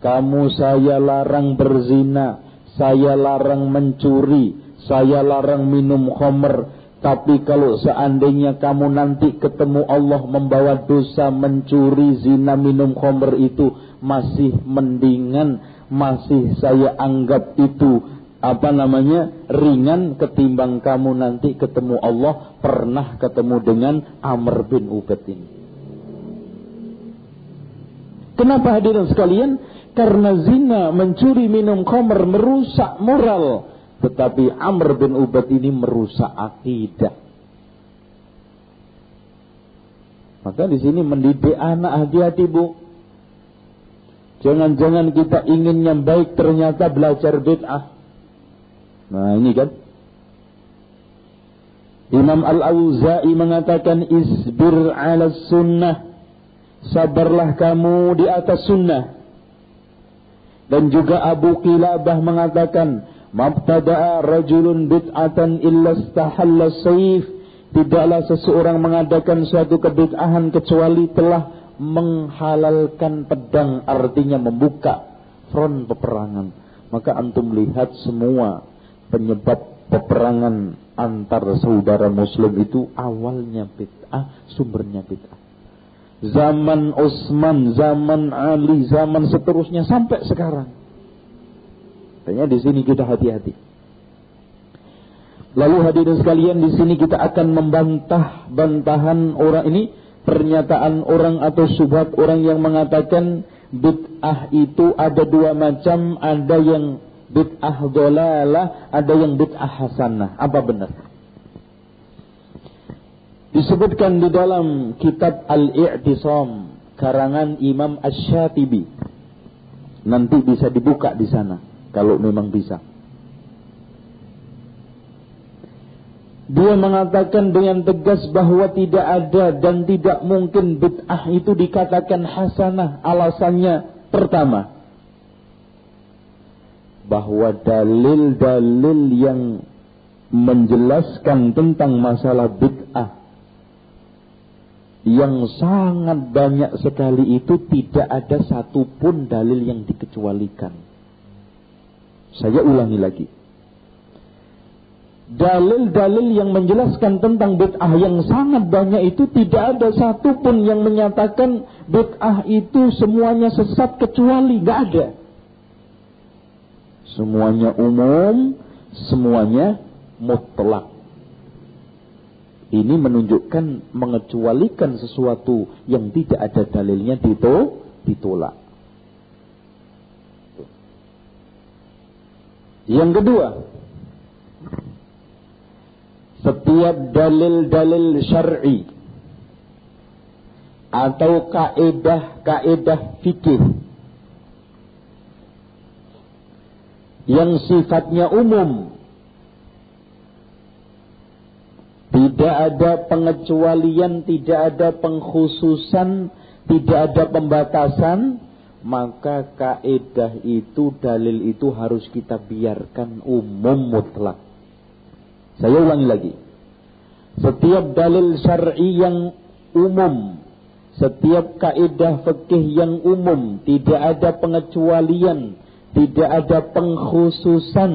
Kamu saya larang berzina. Saya larang mencuri. Saya larang minum khomer. Tapi kalau seandainya kamu nanti ketemu Allah membawa dosa mencuri, zina, minum khomer itu masih mendingan, masih saya anggap itu apa namanya ringan ketimbang kamu nanti ketemu Allah pernah ketemu dengan Amr bin Ubaid ini. Kenapa hadirin sekalian? Karena zina, mencuri, minum khamr merusak moral. Tetapi Amr bin Ubaid ini merusak akidah. Maka di sini mendidik anak hati-hati bu. Jangan-jangan kita ingin yang baik ternyata belajar bid'ah. Nah ini kan. Imam Al-Auza'i mengatakan isbir ala sunnah. Sabarlah kamu di atas sunnah. Dan juga Abu Qilabah mengatakan, Mabtada'a rajulun bid'atan illa istahalla sayf. Tidaklah seseorang mengadakan suatu kebid'ahan kecuali telah menghalalkan pedang artinya membuka front peperangan. Maka antum lihat semua penyebab peperangan antar saudara muslim itu awalnya bid'ah, sumbernya bid'ah. Zaman Utsman, zaman Ali, zaman seterusnya sampai sekarang. Makanya di sini kita hati-hati. Lalu hadirin sekalian di sini kita akan membantah bantahan orang ini pernyataan orang atau subhat orang yang mengatakan bid'ah itu ada dua macam, ada yang bid'ah dolalah, ada yang bid'ah hasanah. Apa benar? Disebutkan di dalam kitab Al-I'tisam karangan Imam Asy-Syatibi. Nanti bisa dibuka di sana kalau memang bisa. Dia mengatakan dengan tegas bahwa tidak ada dan tidak mungkin bid'ah itu dikatakan hasanah. Alasannya pertama, bahwa dalil-dalil yang menjelaskan tentang masalah bid'ah yang sangat banyak sekali itu tidak ada satupun dalil yang dikecualikan. Saya ulangi lagi. Dalil-dalil yang menjelaskan tentang bid'ah yang sangat banyak itu tidak ada satupun yang menyatakan bid'ah itu semuanya sesat kecuali nggak ada. Semuanya umum, semuanya mutlak. Ini menunjukkan mengecualikan sesuatu yang tidak ada dalilnya dito, ditolak. Yang kedua, setiap dalil-dalil syar'i atau kaedah-kaedah fikih yang sifatnya umum. Tidak ada pengecualian, tidak ada pengkhususan, tidak ada pembatasan, maka kaedah itu, dalil itu harus kita biarkan umum mutlak. Saya ulangi lagi. Setiap dalil syar'i yang umum, setiap kaedah fikih yang umum, tidak ada pengecualian, tidak ada pengkhususan,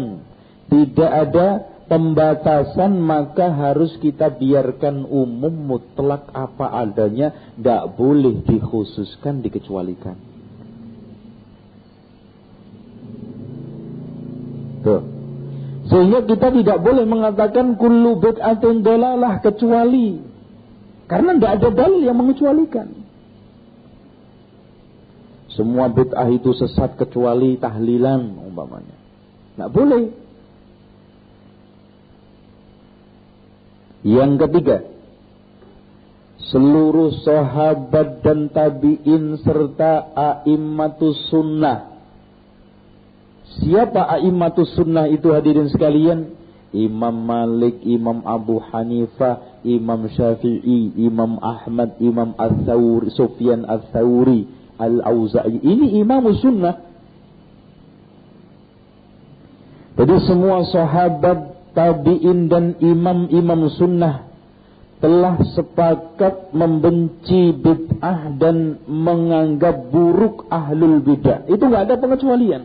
tidak ada pembatasan, maka harus kita biarkan umum mutlak apa adanya, tidak boleh dikhususkan, dikecualikan. Tuh. Sehingga kita tidak boleh mengatakan kullu bid'atin dolalah kecuali karena tidak ada dalil yang mengecualikan. Semua bid'ah itu sesat kecuali tahlilan umpamanya. Tidak boleh. Yang ketiga, seluruh sahabat dan tabi'in serta a'immatus sunnah. Siapa a'immatus sunnah itu hadirin sekalian? Imam Malik, Imam Abu Hanifah, Imam Syafi'i, Imam Ahmad, Imam Al-Thawri, Sufyan Al-Thawri, Al-Auza'i. Ini imam sunnah. Jadi semua sahabat, tabi'in dan imam-imam sunnah telah sepakat membenci bid'ah dan menganggap buruk ahlul bid'ah. Itu nggak ada pengecualian.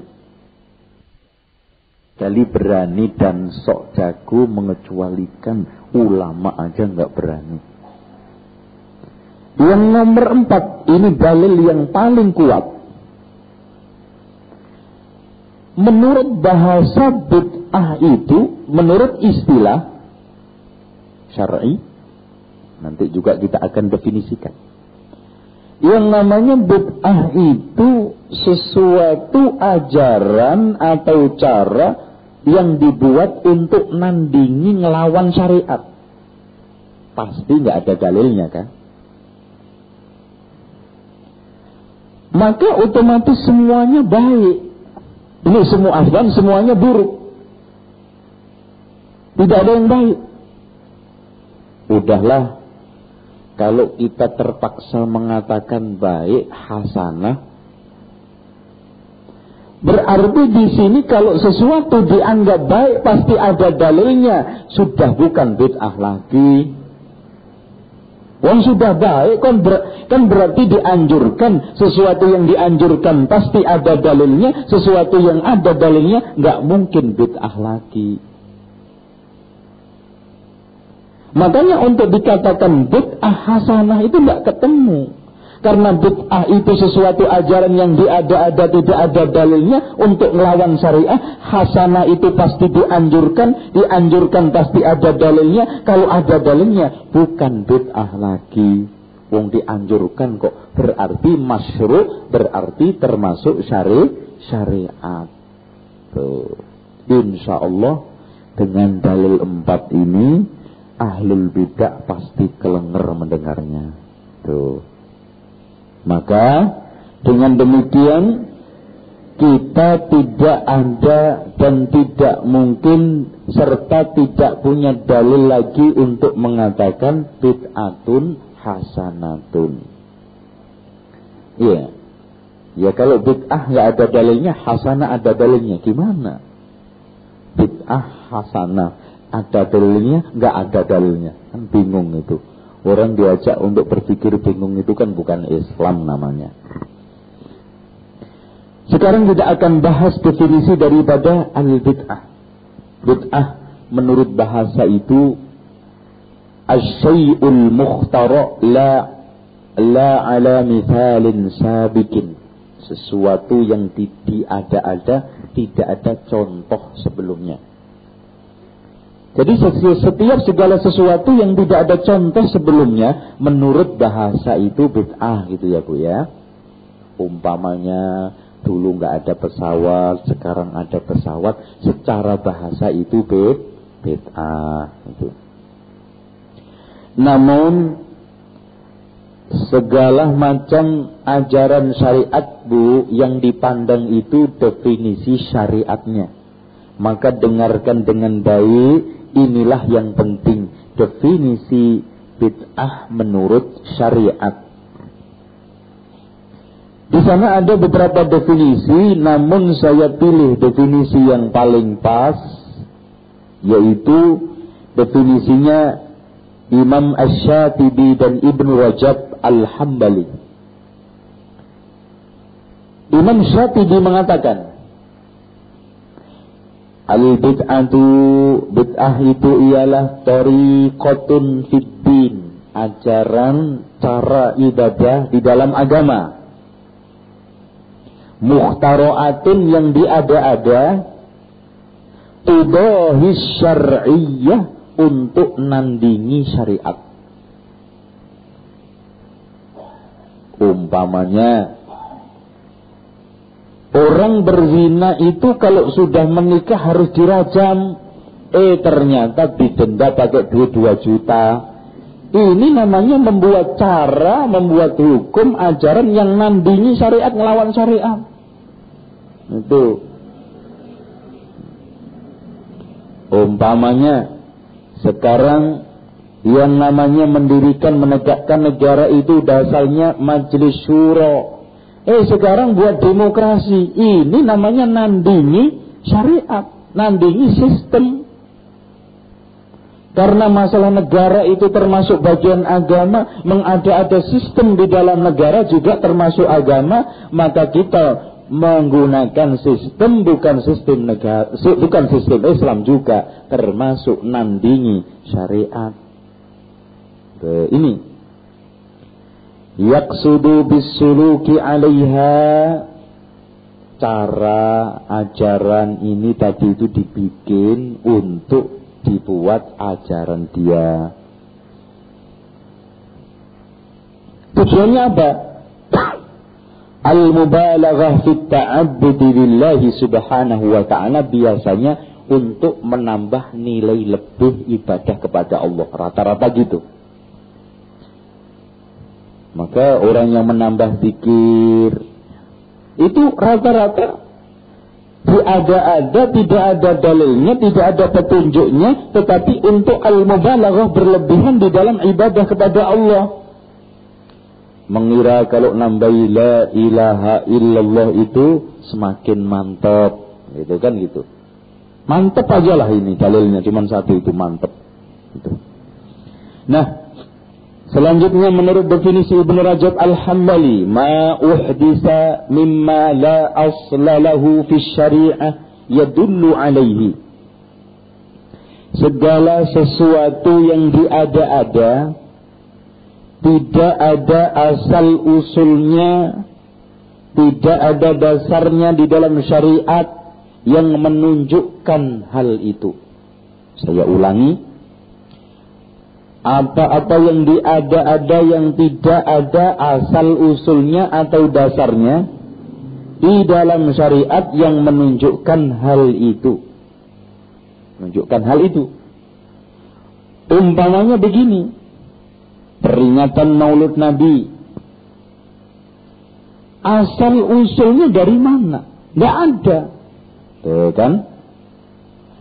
Kali berani dan sok jago mengecualikan ulama aja nggak berani. Yang nomor empat, ini dalil yang paling kuat. Menurut bahasa bid'ah itu, menurut istilah syar'i, nanti juga kita akan definisikan. Yang namanya bid'ah itu sesuatu ajaran atau cara yang dibuat untuk nandingi ngelawan syariat. Pasti nggak ada dalilnya kan? Maka otomatis semuanya baik. Ini semua azan semuanya buruk. Tidak ada yang baik. Udahlah, kalau kita terpaksa mengatakan baik, hasanah, Berarti di sini kalau sesuatu dianggap baik pasti ada dalilnya. Sudah bukan bid'ah lagi. Wong sudah baik kan, ber, kan berarti dianjurkan sesuatu yang dianjurkan pasti ada dalilnya, sesuatu yang ada dalilnya nggak mungkin bid'ah lagi. Makanya untuk dikatakan bid'ah hasanah itu nggak ketemu. Karena bid'ah itu sesuatu ajaran yang diada-ada tidak ada dalilnya untuk melawan syariah. Hasanah itu pasti dianjurkan, dianjurkan pasti ada dalilnya. Kalau ada dalilnya bukan bid'ah lagi. Wong dianjurkan kok berarti masyru, berarti termasuk syari syariat. Tuh. Insya Allah dengan dalil empat ini ahlul bidah pasti kelenger mendengarnya. Tuh. Maka dengan demikian kita tidak ada dan tidak mungkin serta tidak punya dalil lagi untuk mengatakan bid'atun hasanatun. Iya. Ya kalau bid'ah nggak ada dalilnya, hasanah ada dalilnya. Gimana? Bid'ah hasanah ada dalilnya, nggak ada dalilnya. Kan bingung itu. Orang diajak untuk berpikir bingung itu kan bukan Islam namanya. Sekarang kita akan bahas definisi daripada al-bid'ah. Bid'ah menurut bahasa itu asyai'ul mukhtara la la ala mithalin sabikin. Sesuatu yang tidak ada-ada, tidak ada contoh sebelumnya. Jadi setiap segala sesuatu yang tidak ada contoh sebelumnya menurut bahasa itu bid'ah gitu ya Bu ya. Umpamanya dulu nggak ada pesawat, sekarang ada pesawat, secara bahasa itu bid bid'ah itu. Namun segala macam ajaran syariat Bu yang dipandang itu definisi syariatnya. Maka dengarkan dengan baik Inilah yang penting definisi bid'ah menurut syariat. Di sana ada beberapa definisi, namun saya pilih definisi yang paling pas, yaitu definisinya Imam Ash-Shatibi dan Ibnu Rajab Al-Hambali. Imam Shatibi mengatakan, Al bid'atu bid'ah itu ialah tariqatun fiddin, ajaran cara ibadah di dalam agama. Mukhtaroatun yang diada-ada tudahis syar'iyyah untuk nandingi syariat. Umpamanya Orang berzina itu kalau sudah menikah harus dirajam. Eh ternyata didenda pakai duit 2 juta. Ini namanya membuat cara, membuat hukum, ajaran yang nandingi syariat ngelawan syariat. Itu. Umpamanya sekarang yang namanya mendirikan menegakkan negara itu dasarnya majelis syuro. Eh sekarang buat demokrasi. Ini namanya nandingi syariat. Nandingi sistem. Karena masalah negara itu termasuk bagian agama, mengada-ada sistem di dalam negara juga termasuk agama, maka kita menggunakan sistem bukan sistem negara, bukan sistem Islam juga termasuk nandingi syariat. Ini yaksudu bisuluki alaiha cara ajaran ini tadi itu dibikin untuk dibuat ajaran dia. Tujuannya apa? Al-mubalaghah fit ta'abbudi lillahi subhanahu wa ta'ala biasanya untuk menambah nilai lebih ibadah kepada Allah. Rata-rata gitu. Maka orang yang menambah zikir itu rata-rata diada-ada, tidak ada dalilnya, tidak ada petunjuknya, tetapi untuk al-mubalaghah berlebihan di dalam ibadah kepada Allah. Mengira kalau nambah la ilaha illallah itu semakin mantap, gitu kan gitu. Mantap aja lah ini dalilnya, cuma satu itu mantap. Gitu. Nah, Selanjutnya menurut definisi Ibn Rajab Al-Hambali, ma uhdisa mimma la asla lahu fi syari'ah yadullu alaihi. Segala sesuatu yang diada-ada tidak ada asal usulnya, tidak ada dasarnya di dalam syariat yang menunjukkan hal itu. Saya ulangi, apa-apa yang diada-ada yang tidak ada asal usulnya atau dasarnya di dalam syariat yang menunjukkan hal itu. Menunjukkan hal itu. Umpamanya begini. Peringatan Maulud Nabi. Asal usulnya dari mana? Tidak ada. Tuh kan?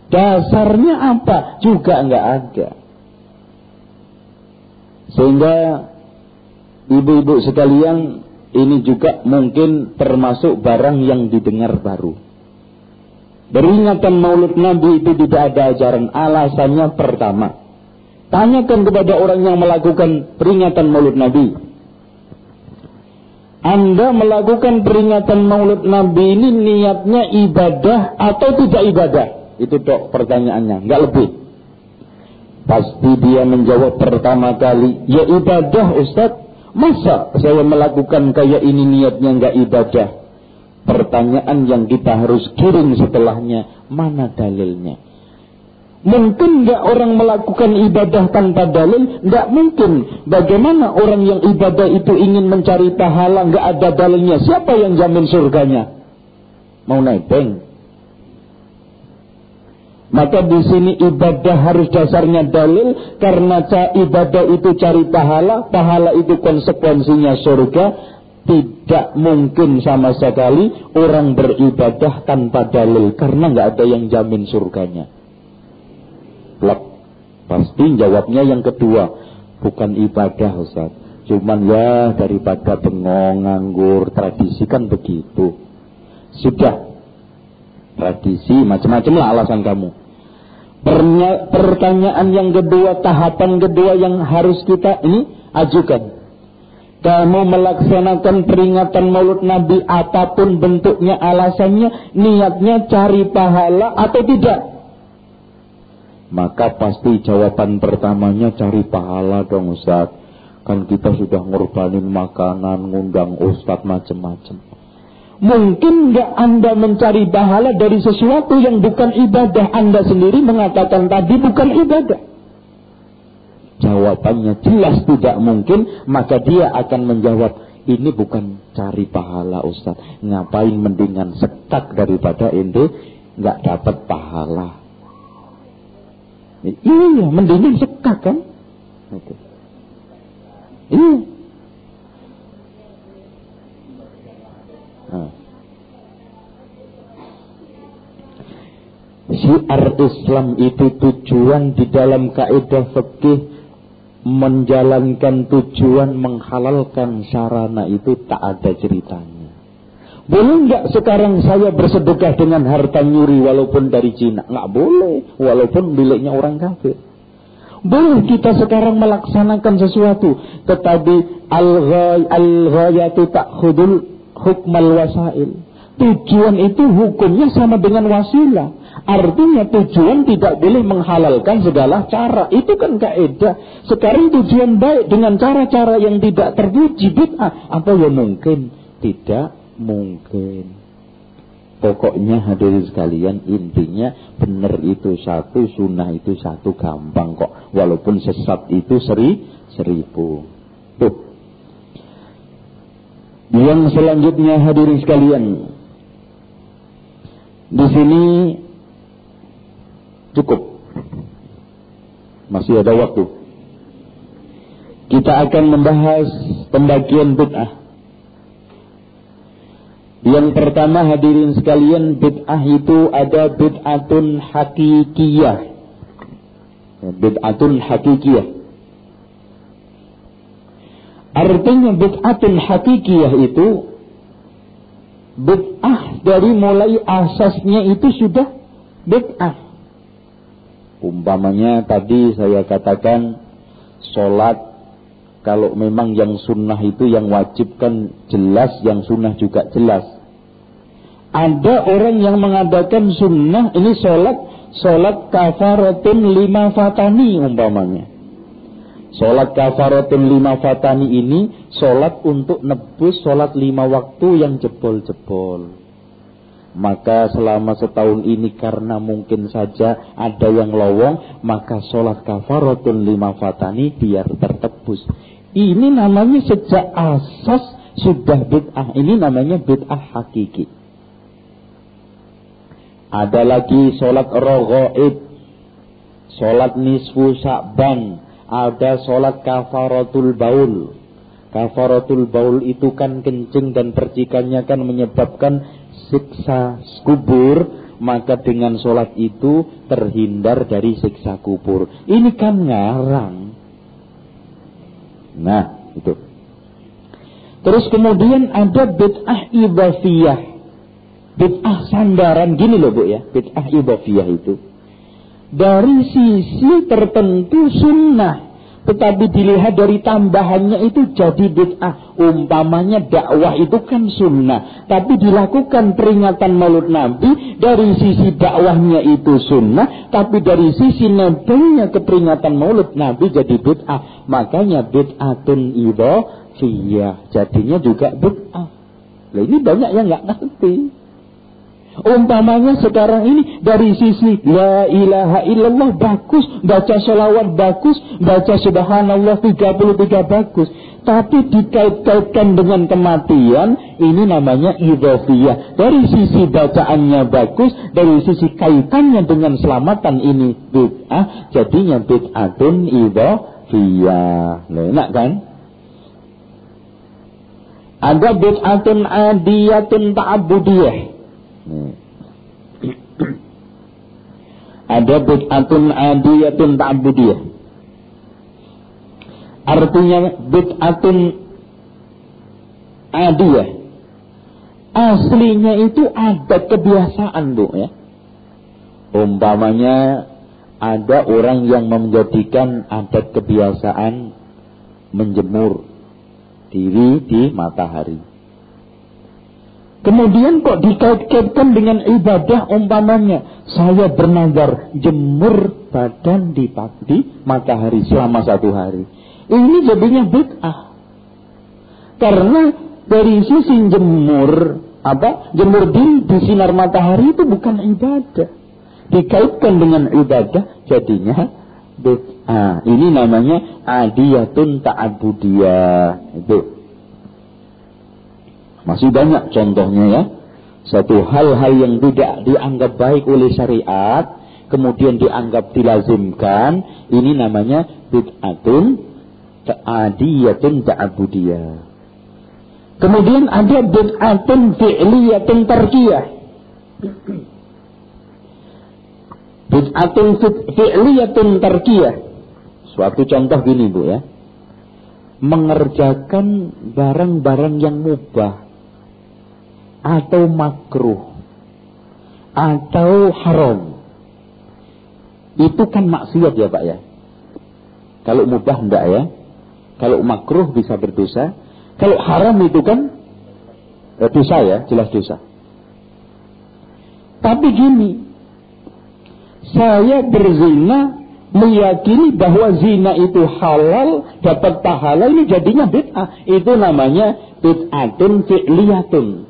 Dasarnya apa? Juga nggak ada. Sehingga ibu-ibu sekalian ini juga mungkin termasuk barang yang didengar baru. Peringatan maulid Nabi itu tidak ada ajaran. Alasannya pertama. Tanyakan kepada orang yang melakukan peringatan maulid Nabi. Anda melakukan peringatan maulid Nabi ini niatnya ibadah atau tidak ibadah? Itu dok pertanyaannya, nggak lebih. Pasti dia menjawab pertama kali, ya ibadah Ustaz. Masa saya melakukan kayak ini niatnya enggak ibadah? Pertanyaan yang kita harus kirim setelahnya, mana dalilnya? Mungkin enggak orang melakukan ibadah tanpa dalil? Enggak mungkin. Bagaimana orang yang ibadah itu ingin mencari pahala enggak ada dalilnya? Siapa yang jamin surganya? Mau naik bank? Maka di sini ibadah harus dasarnya dalil karena ibadah itu cari pahala, pahala itu konsekuensinya surga. Tidak mungkin sama sekali orang beribadah tanpa dalil karena nggak ada yang jamin surganya. Plak. Pasti jawabnya yang kedua, bukan ibadah Ustaz. Cuman ya daripada bengong, nganggur, tradisi kan begitu. Sudah, tradisi macam-macam lah alasan kamu. Pertanyaan yang kedua, tahapan kedua yang harus kita ini ajukan. Kamu melaksanakan peringatan maulud Nabi apa pun bentuknya alasannya, niatnya cari pahala atau tidak? Maka pasti jawaban pertamanya cari pahala dong Ustaz. Kan kita sudah ngorbanin makanan, ngundang Ustaz macam-macam. Mungkin nggak Anda mencari pahala dari sesuatu yang bukan ibadah Anda sendiri mengatakan tadi bukan ibadah. Jawabannya jelas tidak mungkin, maka dia akan menjawab, ini bukan cari pahala Ustaz. Ngapain mendingan setak daripada ente nggak dapat pahala. Iya, mendingan sekat kan? Iya. Syiar Islam itu tujuan di dalam kaidah fikih menjalankan tujuan menghalalkan sarana itu tak ada ceritanya. Boleh nggak sekarang saya bersedekah dengan harta nyuri walaupun dari Cina? Nggak boleh, walaupun miliknya orang kafir. Boleh kita sekarang melaksanakan sesuatu, tetapi al-ghayatu ta'khudul hukmal wasail. Tujuan itu hukumnya sama dengan wasilah. Artinya tujuan tidak boleh menghalalkan segala cara. Itu kan kaidah. Sekarang tujuan baik dengan cara-cara yang tidak terpuji bid'ah. Apa yang mungkin? Tidak mungkin. Pokoknya hadirin sekalian intinya benar itu satu, sunnah itu satu gampang kok. Walaupun sesat itu seri, seribu. Tuh. Yang selanjutnya hadirin sekalian. Di sini Cukup. Masih ada waktu. Kita akan membahas pembagian bid'ah. Yang pertama hadirin sekalian bid'ah itu ada bid'atun hakikiyah. Bid'atun hakikiyah. Artinya bid'atun hakikiyah itu bid'ah dari mulai asasnya itu sudah bid'ah. Umpamanya tadi saya katakan sholat kalau memang yang sunnah itu yang wajib kan jelas, yang sunnah juga jelas. Ada orang yang mengadakan sunnah ini sholat, sholat kafaratun lima fatani umpamanya. Sholat kafaratun lima fatani ini sholat untuk nebus sholat lima waktu yang jebol-jebol. Maka selama setahun ini karena mungkin saja ada yang lowong, maka sholat kafaratun lima fatani biar tertebus. Ini namanya sejak asas sudah bid'ah. Ini namanya bid'ah hakiki. Ada lagi sholat rogoib, sholat nisfu sa'ban, ada sholat kafaratul baul. Kafaratul baul itu kan kencing dan percikannya kan menyebabkan siksa kubur, maka dengan sholat itu terhindar dari siksa kubur. Ini kan ngarang. Nah, itu. Terus kemudian ada bid'ah ibafiyah. Bid'ah sandaran. Gini loh bu ya, bid'ah ibafiyah itu. Dari sisi tertentu sunnah tetapi dilihat dari tambahannya itu jadi bid'ah. Umpamanya dakwah itu kan sunnah. Tapi dilakukan peringatan maulud Nabi. Dari sisi dakwahnya itu sunnah. Tapi dari sisi nebengnya keperingatan maulud Nabi jadi bid'ah. Makanya bid'atun idhafiyah. Jadinya juga bid'ah. Nah ini banyak yang nggak ngerti. Umpamanya sekarang ini dari sisi La ilaha illallah bagus, baca sholawat bagus, baca subhanallah 33 bagus. Tapi dikait-kaitkan dengan kematian, ini namanya idhofiyah. Dari sisi bacaannya bagus, dari sisi kaitannya dengan selamatan ini bid'ah, jadinya bid'atun idhofiyah. Nah, enak kan? Ada bid'atun adiyatun ta'abudiyah. Ada bid'atun adiyatun ta'budiyah. Artinya bid'atun adiyah. Aslinya itu ada kebiasaan, Bu ya. Umpamanya ada orang yang menjadikan adat kebiasaan menjemur diri di matahari. Kemudian kok dikait-kaitkan dengan ibadah umpamanya. Saya bernazar jemur badan di pagi matahari selama satu hari. Ini jadinya bid'ah. Karena dari sisi jemur, apa? Jemur di, di sinar matahari itu bukan ibadah. Dikaitkan dengan ibadah jadinya bid'ah. Ini namanya adiyatun ta'abudiyah. Itu. Masih banyak contohnya ya. Satu hal-hal yang tidak dianggap baik oleh syariat, kemudian dianggap dilazimkan, ini namanya bid'atun ta'adiyatun ta'abudiyah. Kemudian ada bid'atun fi'liyatun tarkiyah. Bid'atun fi'liyatun tarkiyah. Suatu contoh gini Bu ya. Mengerjakan barang-barang yang mubah atau makruh atau haram. Itu kan maksiat ya Pak ya. Kalau mubah enggak ya. Kalau makruh bisa berdosa. Kalau haram itu kan eh, dosa ya, jelas dosa. Tapi gini, saya berzina meyakini bahwa zina itu halal, dapat pahala, ini jadinya bid'ah. Itu namanya bid'atun fi'liyatun.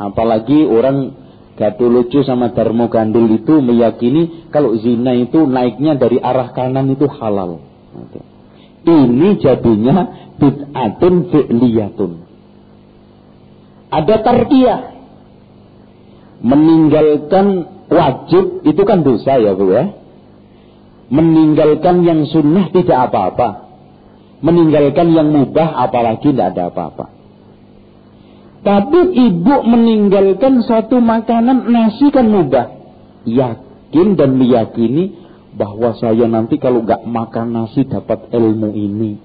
Apalagi orang gaduh lucu sama Darmo Gandul itu meyakini kalau zina itu naiknya dari arah kanan itu halal. Ini jadinya bid'atun fi'liyatun. Ada tarkiyah. Meninggalkan wajib itu kan dosa ya Bu ya. Meninggalkan yang sunnah tidak apa-apa. Meninggalkan yang mubah apalagi tidak ada apa-apa. Tapi ibu meninggalkan satu makanan nasi kan mubah. Yakin dan meyakini bahwa saya nanti kalau nggak makan nasi dapat ilmu ini.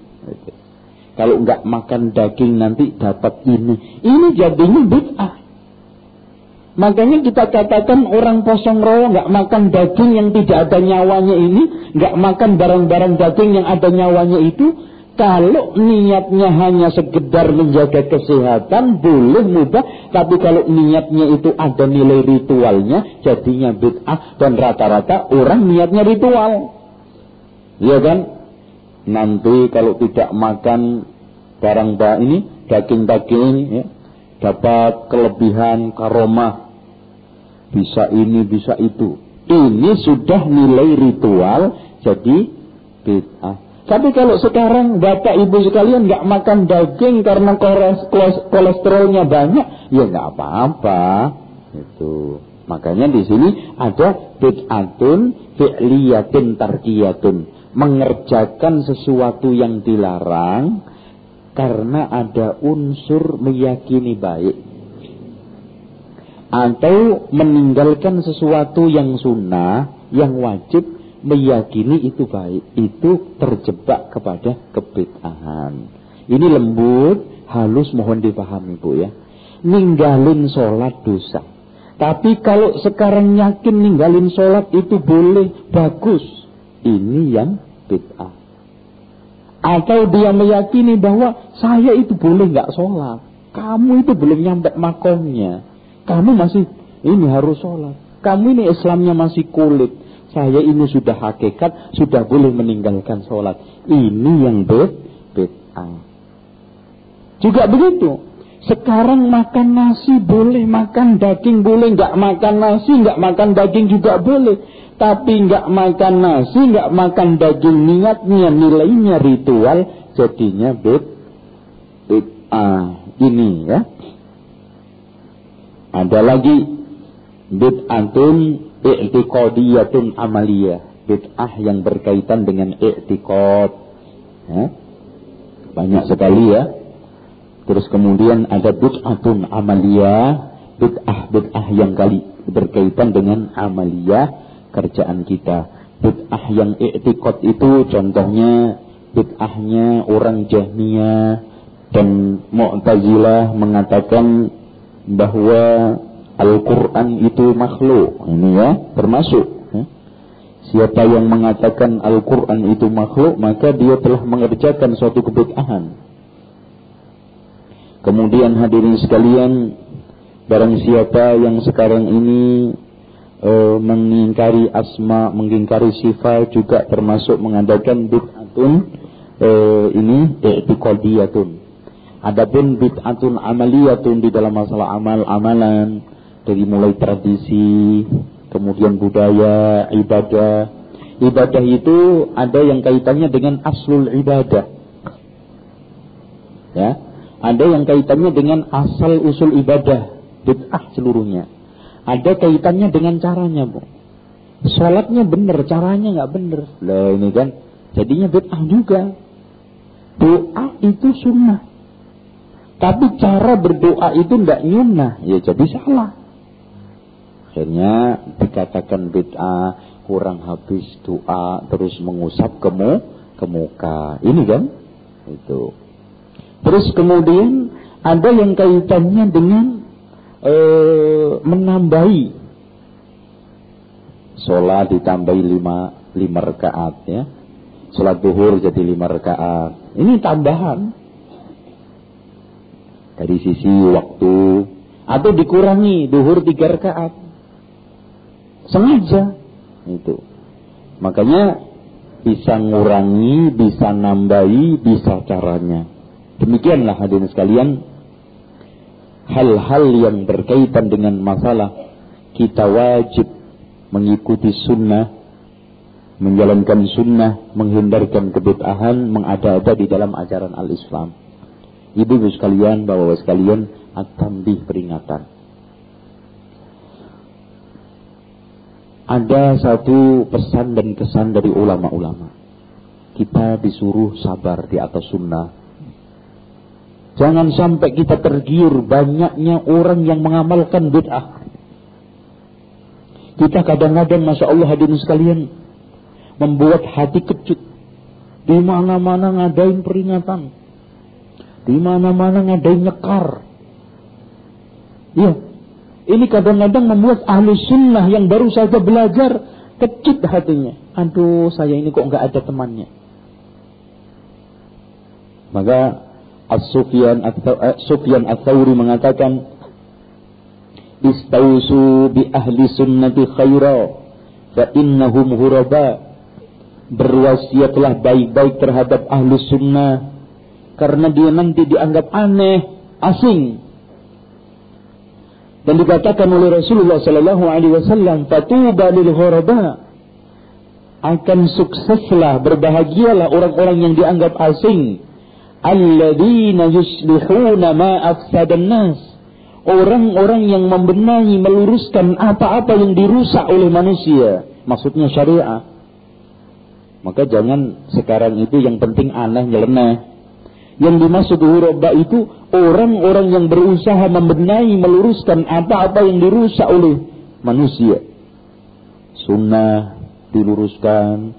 Kalau nggak makan daging nanti dapat ini. Ini jadinya bid'ah. Makanya kita katakan orang posong roh nggak makan daging yang tidak ada nyawanya ini, nggak makan barang-barang daging yang ada nyawanya itu, kalau niatnya hanya sekedar menjaga kesehatan boleh mudah, tapi kalau niatnya itu ada nilai ritualnya, jadinya bid'ah dan rata-rata orang niatnya ritual. Iya kan? Nanti kalau tidak makan barang barang ini, daging-daging ya, dapat kelebihan karomah, bisa ini, bisa itu. Ini sudah nilai ritual, jadi bid'ah. Tapi kalau sekarang bapak ibu sekalian nggak makan daging karena kolesterolnya banyak, ya nggak apa-apa. Itu. Makanya di sini ada bid'atun fi'liyatun tarkiyatun. Mengerjakan sesuatu yang dilarang karena ada unsur meyakini baik. Atau meninggalkan sesuatu yang sunnah, yang wajib meyakini itu baik, itu terjebak kepada kebid'ahan. Ini lembut, halus mohon dipahami Bu ya. Ninggalin sholat dosa. Tapi kalau sekarang yakin ninggalin sholat itu boleh, bagus. Ini yang bid'ah. Atau dia meyakini bahwa saya itu boleh nggak sholat. Kamu itu belum nyampe makomnya. Kamu masih, ini harus sholat. Kamu ini Islamnya masih kulit saya ini sudah hakikat, sudah boleh meninggalkan sholat. Ini yang bid'ah. Juga begitu. Sekarang makan nasi boleh, makan daging boleh, nggak makan nasi, nggak makan daging juga boleh. Tapi nggak makan nasi, nggak makan daging niatnya, nilainya ritual, jadinya bid bid'ah. Ini ya. Ada lagi bid'atun i'tiqadiyatun amaliyah. Bid'ah yang berkaitan dengan i'tiqad. Ya. banyak sekali ya. Terus kemudian ada bid'atun amaliyah. Bid'ah bid'ah yang kali berkaitan dengan amaliyah kerjaan kita. Bid'ah yang i'tiqad itu contohnya bid'ahnya orang Jahmiyah dan Mu'tazilah mengatakan bahwa Al-Quran itu makhluk. Ini ya, termasuk. Ya. Siapa yang mengatakan Al-Quran itu makhluk, maka dia telah mengerjakan suatu kebid'ahan. Kemudian hadirin sekalian, barang siapa yang sekarang ini e, mengingkari asma, mengingkari sifat juga termasuk mengadakan bid'atun e, ini i'tiqadiyatun. Adapun bid'atun amaliyatun di dalam masalah amal-amalan dari mulai tradisi, kemudian budaya, ibadah. Ibadah itu ada yang kaitannya dengan aslul ibadah. Ya, ada yang kaitannya dengan asal usul ibadah, bid'ah seluruhnya. Ada kaitannya dengan caranya, Bu. Sholatnya benar, caranya nggak benar. Lah ini kan jadinya bid'ah juga. Doa itu sunnah. Tapi cara berdoa itu tidak nyunnah, ya jadi salah. Akhirnya dikatakan bid'ah, kurang habis doa, terus mengusap ke, mu, ke muka. Ini kan? Itu. Terus kemudian ada yang kaitannya dengan ee, menambahi sholat ditambahi lima lima rakaat ya sholat duhur jadi lima rakaat ini tambahan dari sisi waktu atau dikurangi duhur tiga rakaat sengaja. Itu. Makanya bisa ngurangi bisa nambahi bisa caranya. Demikianlah hadirin sekalian hal-hal yang berkaitan dengan masalah kita wajib mengikuti sunnah menjalankan sunnah menghindarkan kebid'ahan mengada-ada di dalam ajaran al-Islam. Ibu-ibu sekalian, bapak-bapak sekalian, akan peringatan. Ada satu pesan dan kesan dari ulama-ulama. Kita disuruh sabar di atas sunnah. Jangan sampai kita tergiur banyaknya orang yang mengamalkan bid'ah. Kita kadang-kadang, Masya Allah hadirin sekalian, membuat hati kecut. Di mana-mana ngadain peringatan di mana-mana ngadain nyekar. Ya, ini kadang-kadang membuat ahli sunnah yang baru saja belajar kecil hatinya. Aduh, saya ini kok nggak ada temannya. Maka As-Sufyan As-Thawri mengatakan Istausu bi ahli sunnati khaira fa innahum huraba berwasiatlah baik-baik terhadap ahli sunnah karena dia nanti dianggap aneh, asing. Dan dikatakan oleh Rasulullah sallallahu alaihi wasallam, "Fatuba lil ghuraba." Akan sukseslah, berbahagialah orang-orang yang dianggap asing. Alladzina yuslihuna ma afsadan nas. Orang-orang yang membenahi, meluruskan apa-apa yang dirusak oleh manusia. Maksudnya syariah. Maka jangan sekarang itu yang penting aneh nyeleneh yang dimaksud huraba itu orang-orang yang berusaha membenahi, meluruskan apa-apa yang dirusak oleh manusia. Sunnah diluruskan.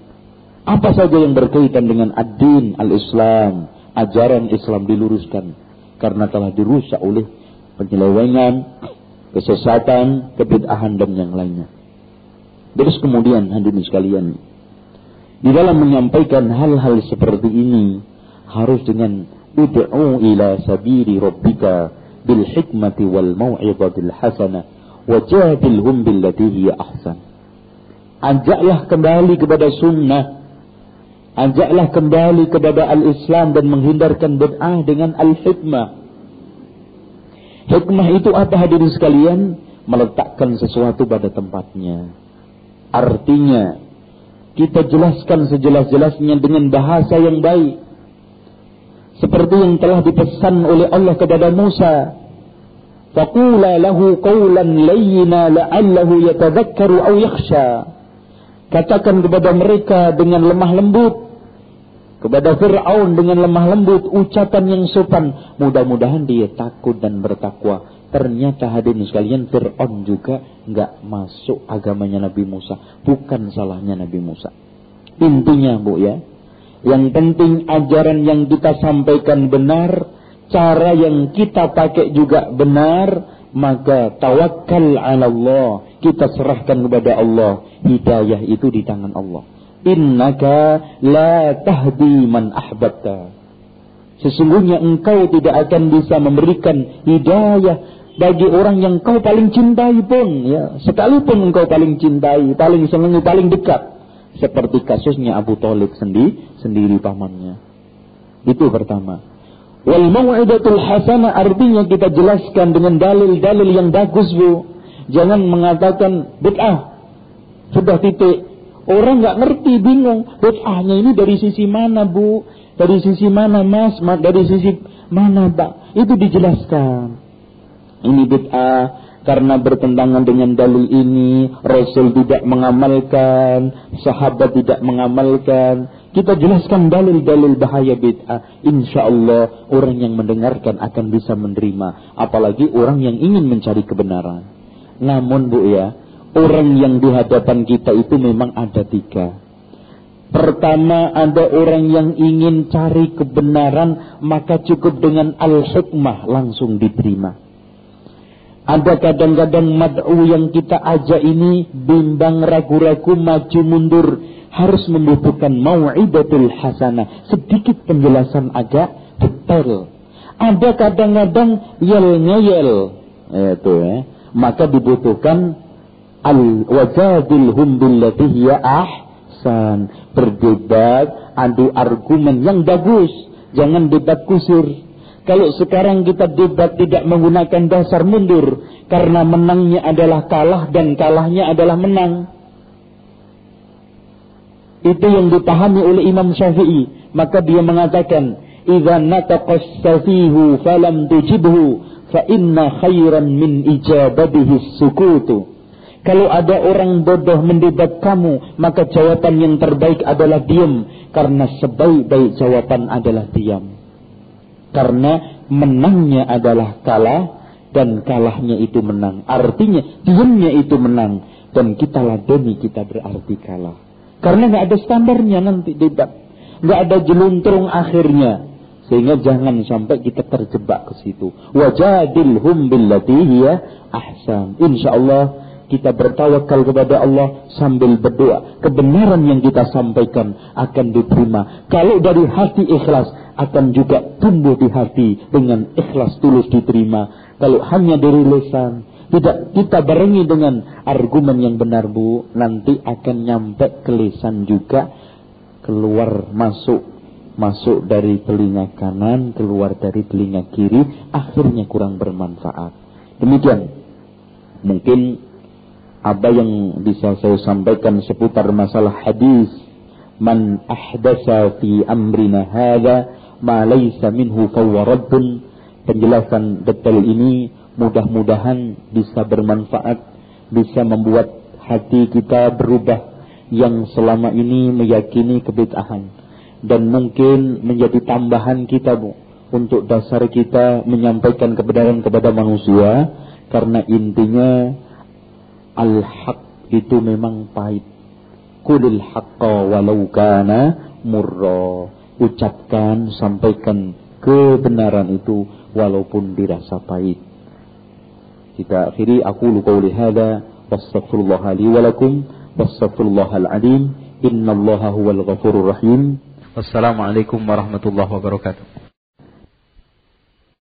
Apa saja yang berkaitan dengan ad-din al-Islam, ajaran Islam diluruskan. Karena telah dirusak oleh penyelewengan, kesesatan, kebid'ahan dan yang lainnya. Terus kemudian hadirin sekalian, di dalam menyampaikan hal-hal seperti ini, harus dengan ud'u ila sabili rabbika bil hikmati wal mau'izatil hasanah wajadilhum billati hiya ahsan. Ajaklah kembali kepada sunnah. Ajaklah kembali kepada al-Islam dan menghindarkan bid'ah dengan al-hikmah. Hikmah itu apa hadirin sekalian? Meletakkan sesuatu pada tempatnya. Artinya, kita jelaskan sejelas-jelasnya dengan bahasa yang baik seperti yang telah dipesan oleh Allah kepada Musa. Faqula lahu qawlan layyina la'allahu yatadhakkaru aw yakhsha. Katakan kepada mereka dengan lemah lembut kepada Fir'aun dengan lemah lembut ucapan yang sopan. Mudah-mudahan dia takut dan bertakwa. Ternyata hadirin sekalian Fir'aun juga nggak masuk agamanya Nabi Musa. Bukan salahnya Nabi Musa. Intinya bu ya yang penting ajaran yang kita sampaikan benar, cara yang kita pakai juga benar, maka tawakal ala Allah. Kita serahkan kepada Allah. Hidayah itu di tangan Allah. Innaka la tahdi man ahbabta. Sesungguhnya engkau tidak akan bisa memberikan hidayah bagi orang yang kau paling cintai pun ya sekalipun engkau paling cintai paling senangi paling dekat seperti kasusnya Abu Talib sendiri, sendiri pamannya. Itu pertama. Wal mau'idatul hasanah artinya kita jelaskan dengan dalil-dalil yang bagus bu. Jangan mengatakan bid'ah. Sudah titik. Orang nggak ngerti, bingung. Bid'ahnya ini dari sisi mana bu? Dari sisi mana mas? Dari sisi mana pak? Itu dijelaskan. Ini bid'ah karena bertentangan dengan dalil ini, Rasul tidak mengamalkan, sahabat tidak mengamalkan. Kita jelaskan dalil-dalil bahaya bid'ah. Insya Allah orang yang mendengarkan akan bisa menerima. Apalagi orang yang ingin mencari kebenaran. Namun bu ya, orang yang di hadapan kita itu memang ada tiga. Pertama ada orang yang ingin cari kebenaran maka cukup dengan al-hikmah langsung diterima. Ada kadang-kadang mad'u yang kita ajak ini bimbang ragu-ragu maju mundur harus membutuhkan mau'idatul hasanah, sedikit penjelasan agak detail. Ada kadang-kadang yel ngeyel, itu ya. Maka dibutuhkan al wajadilhum billati hiya ahsan, berdebat, adu argumen yang bagus, jangan debat kusir. Kalau sekarang kita debat tidak menggunakan dasar mundur. Karena menangnya adalah kalah dan kalahnya adalah menang. Itu yang dipahami oleh Imam Syafi'i. Maka dia mengatakan, "Idza nataqas safihu falam tujibhu, fa inna khairan min ijabatihi sukutu." Kalau ada orang bodoh mendebat kamu, maka jawaban yang terbaik adalah diam. Karena sebaik-baik jawaban adalah diam. Karena menangnya adalah kalah dan kalahnya itu menang. Artinya diamnya itu menang dan kita ladeni kita berarti kalah. Karena nggak ada standarnya nanti debat, nggak ada jeluntrung akhirnya. Sehingga jangan sampai kita terjebak ke situ. Wajadilhum billati hiya ahsan. Insyaallah kita bertawakal kepada Allah sambil berdoa. Kebenaran yang kita sampaikan akan diterima. Kalau dari hati ikhlas akan juga tumbuh di hati dengan ikhlas tulus diterima. Kalau hanya dari lisan tidak kita barengi dengan argumen yang benar bu nanti akan nyampe ke lisan juga keluar masuk masuk dari telinga kanan keluar dari telinga kiri akhirnya kurang bermanfaat demikian mungkin apa yang bisa saya sampaikan seputar masalah hadis? Man ahdasa fi amrina hadha ma laysa minhu rabbun penjelasan detail ini mudah-mudahan bisa bermanfaat bisa membuat hati kita berubah yang selama ini meyakini kebid'ahan. Dan mungkin menjadi tambahan kita Bu untuk dasar kita menyampaikan kebenaran kepada manusia karena intinya al-haq itu memang pahit. Kulil haqqa walau kana murra. Ucapkan, sampaikan kebenaran itu walaupun dirasa pahit. Kita akhiri aku qauli hadza wastaghfirullah li wa azim innallaha huwal ghafurur rahim. Wassalamualaikum warahmatullahi wabarakatuh.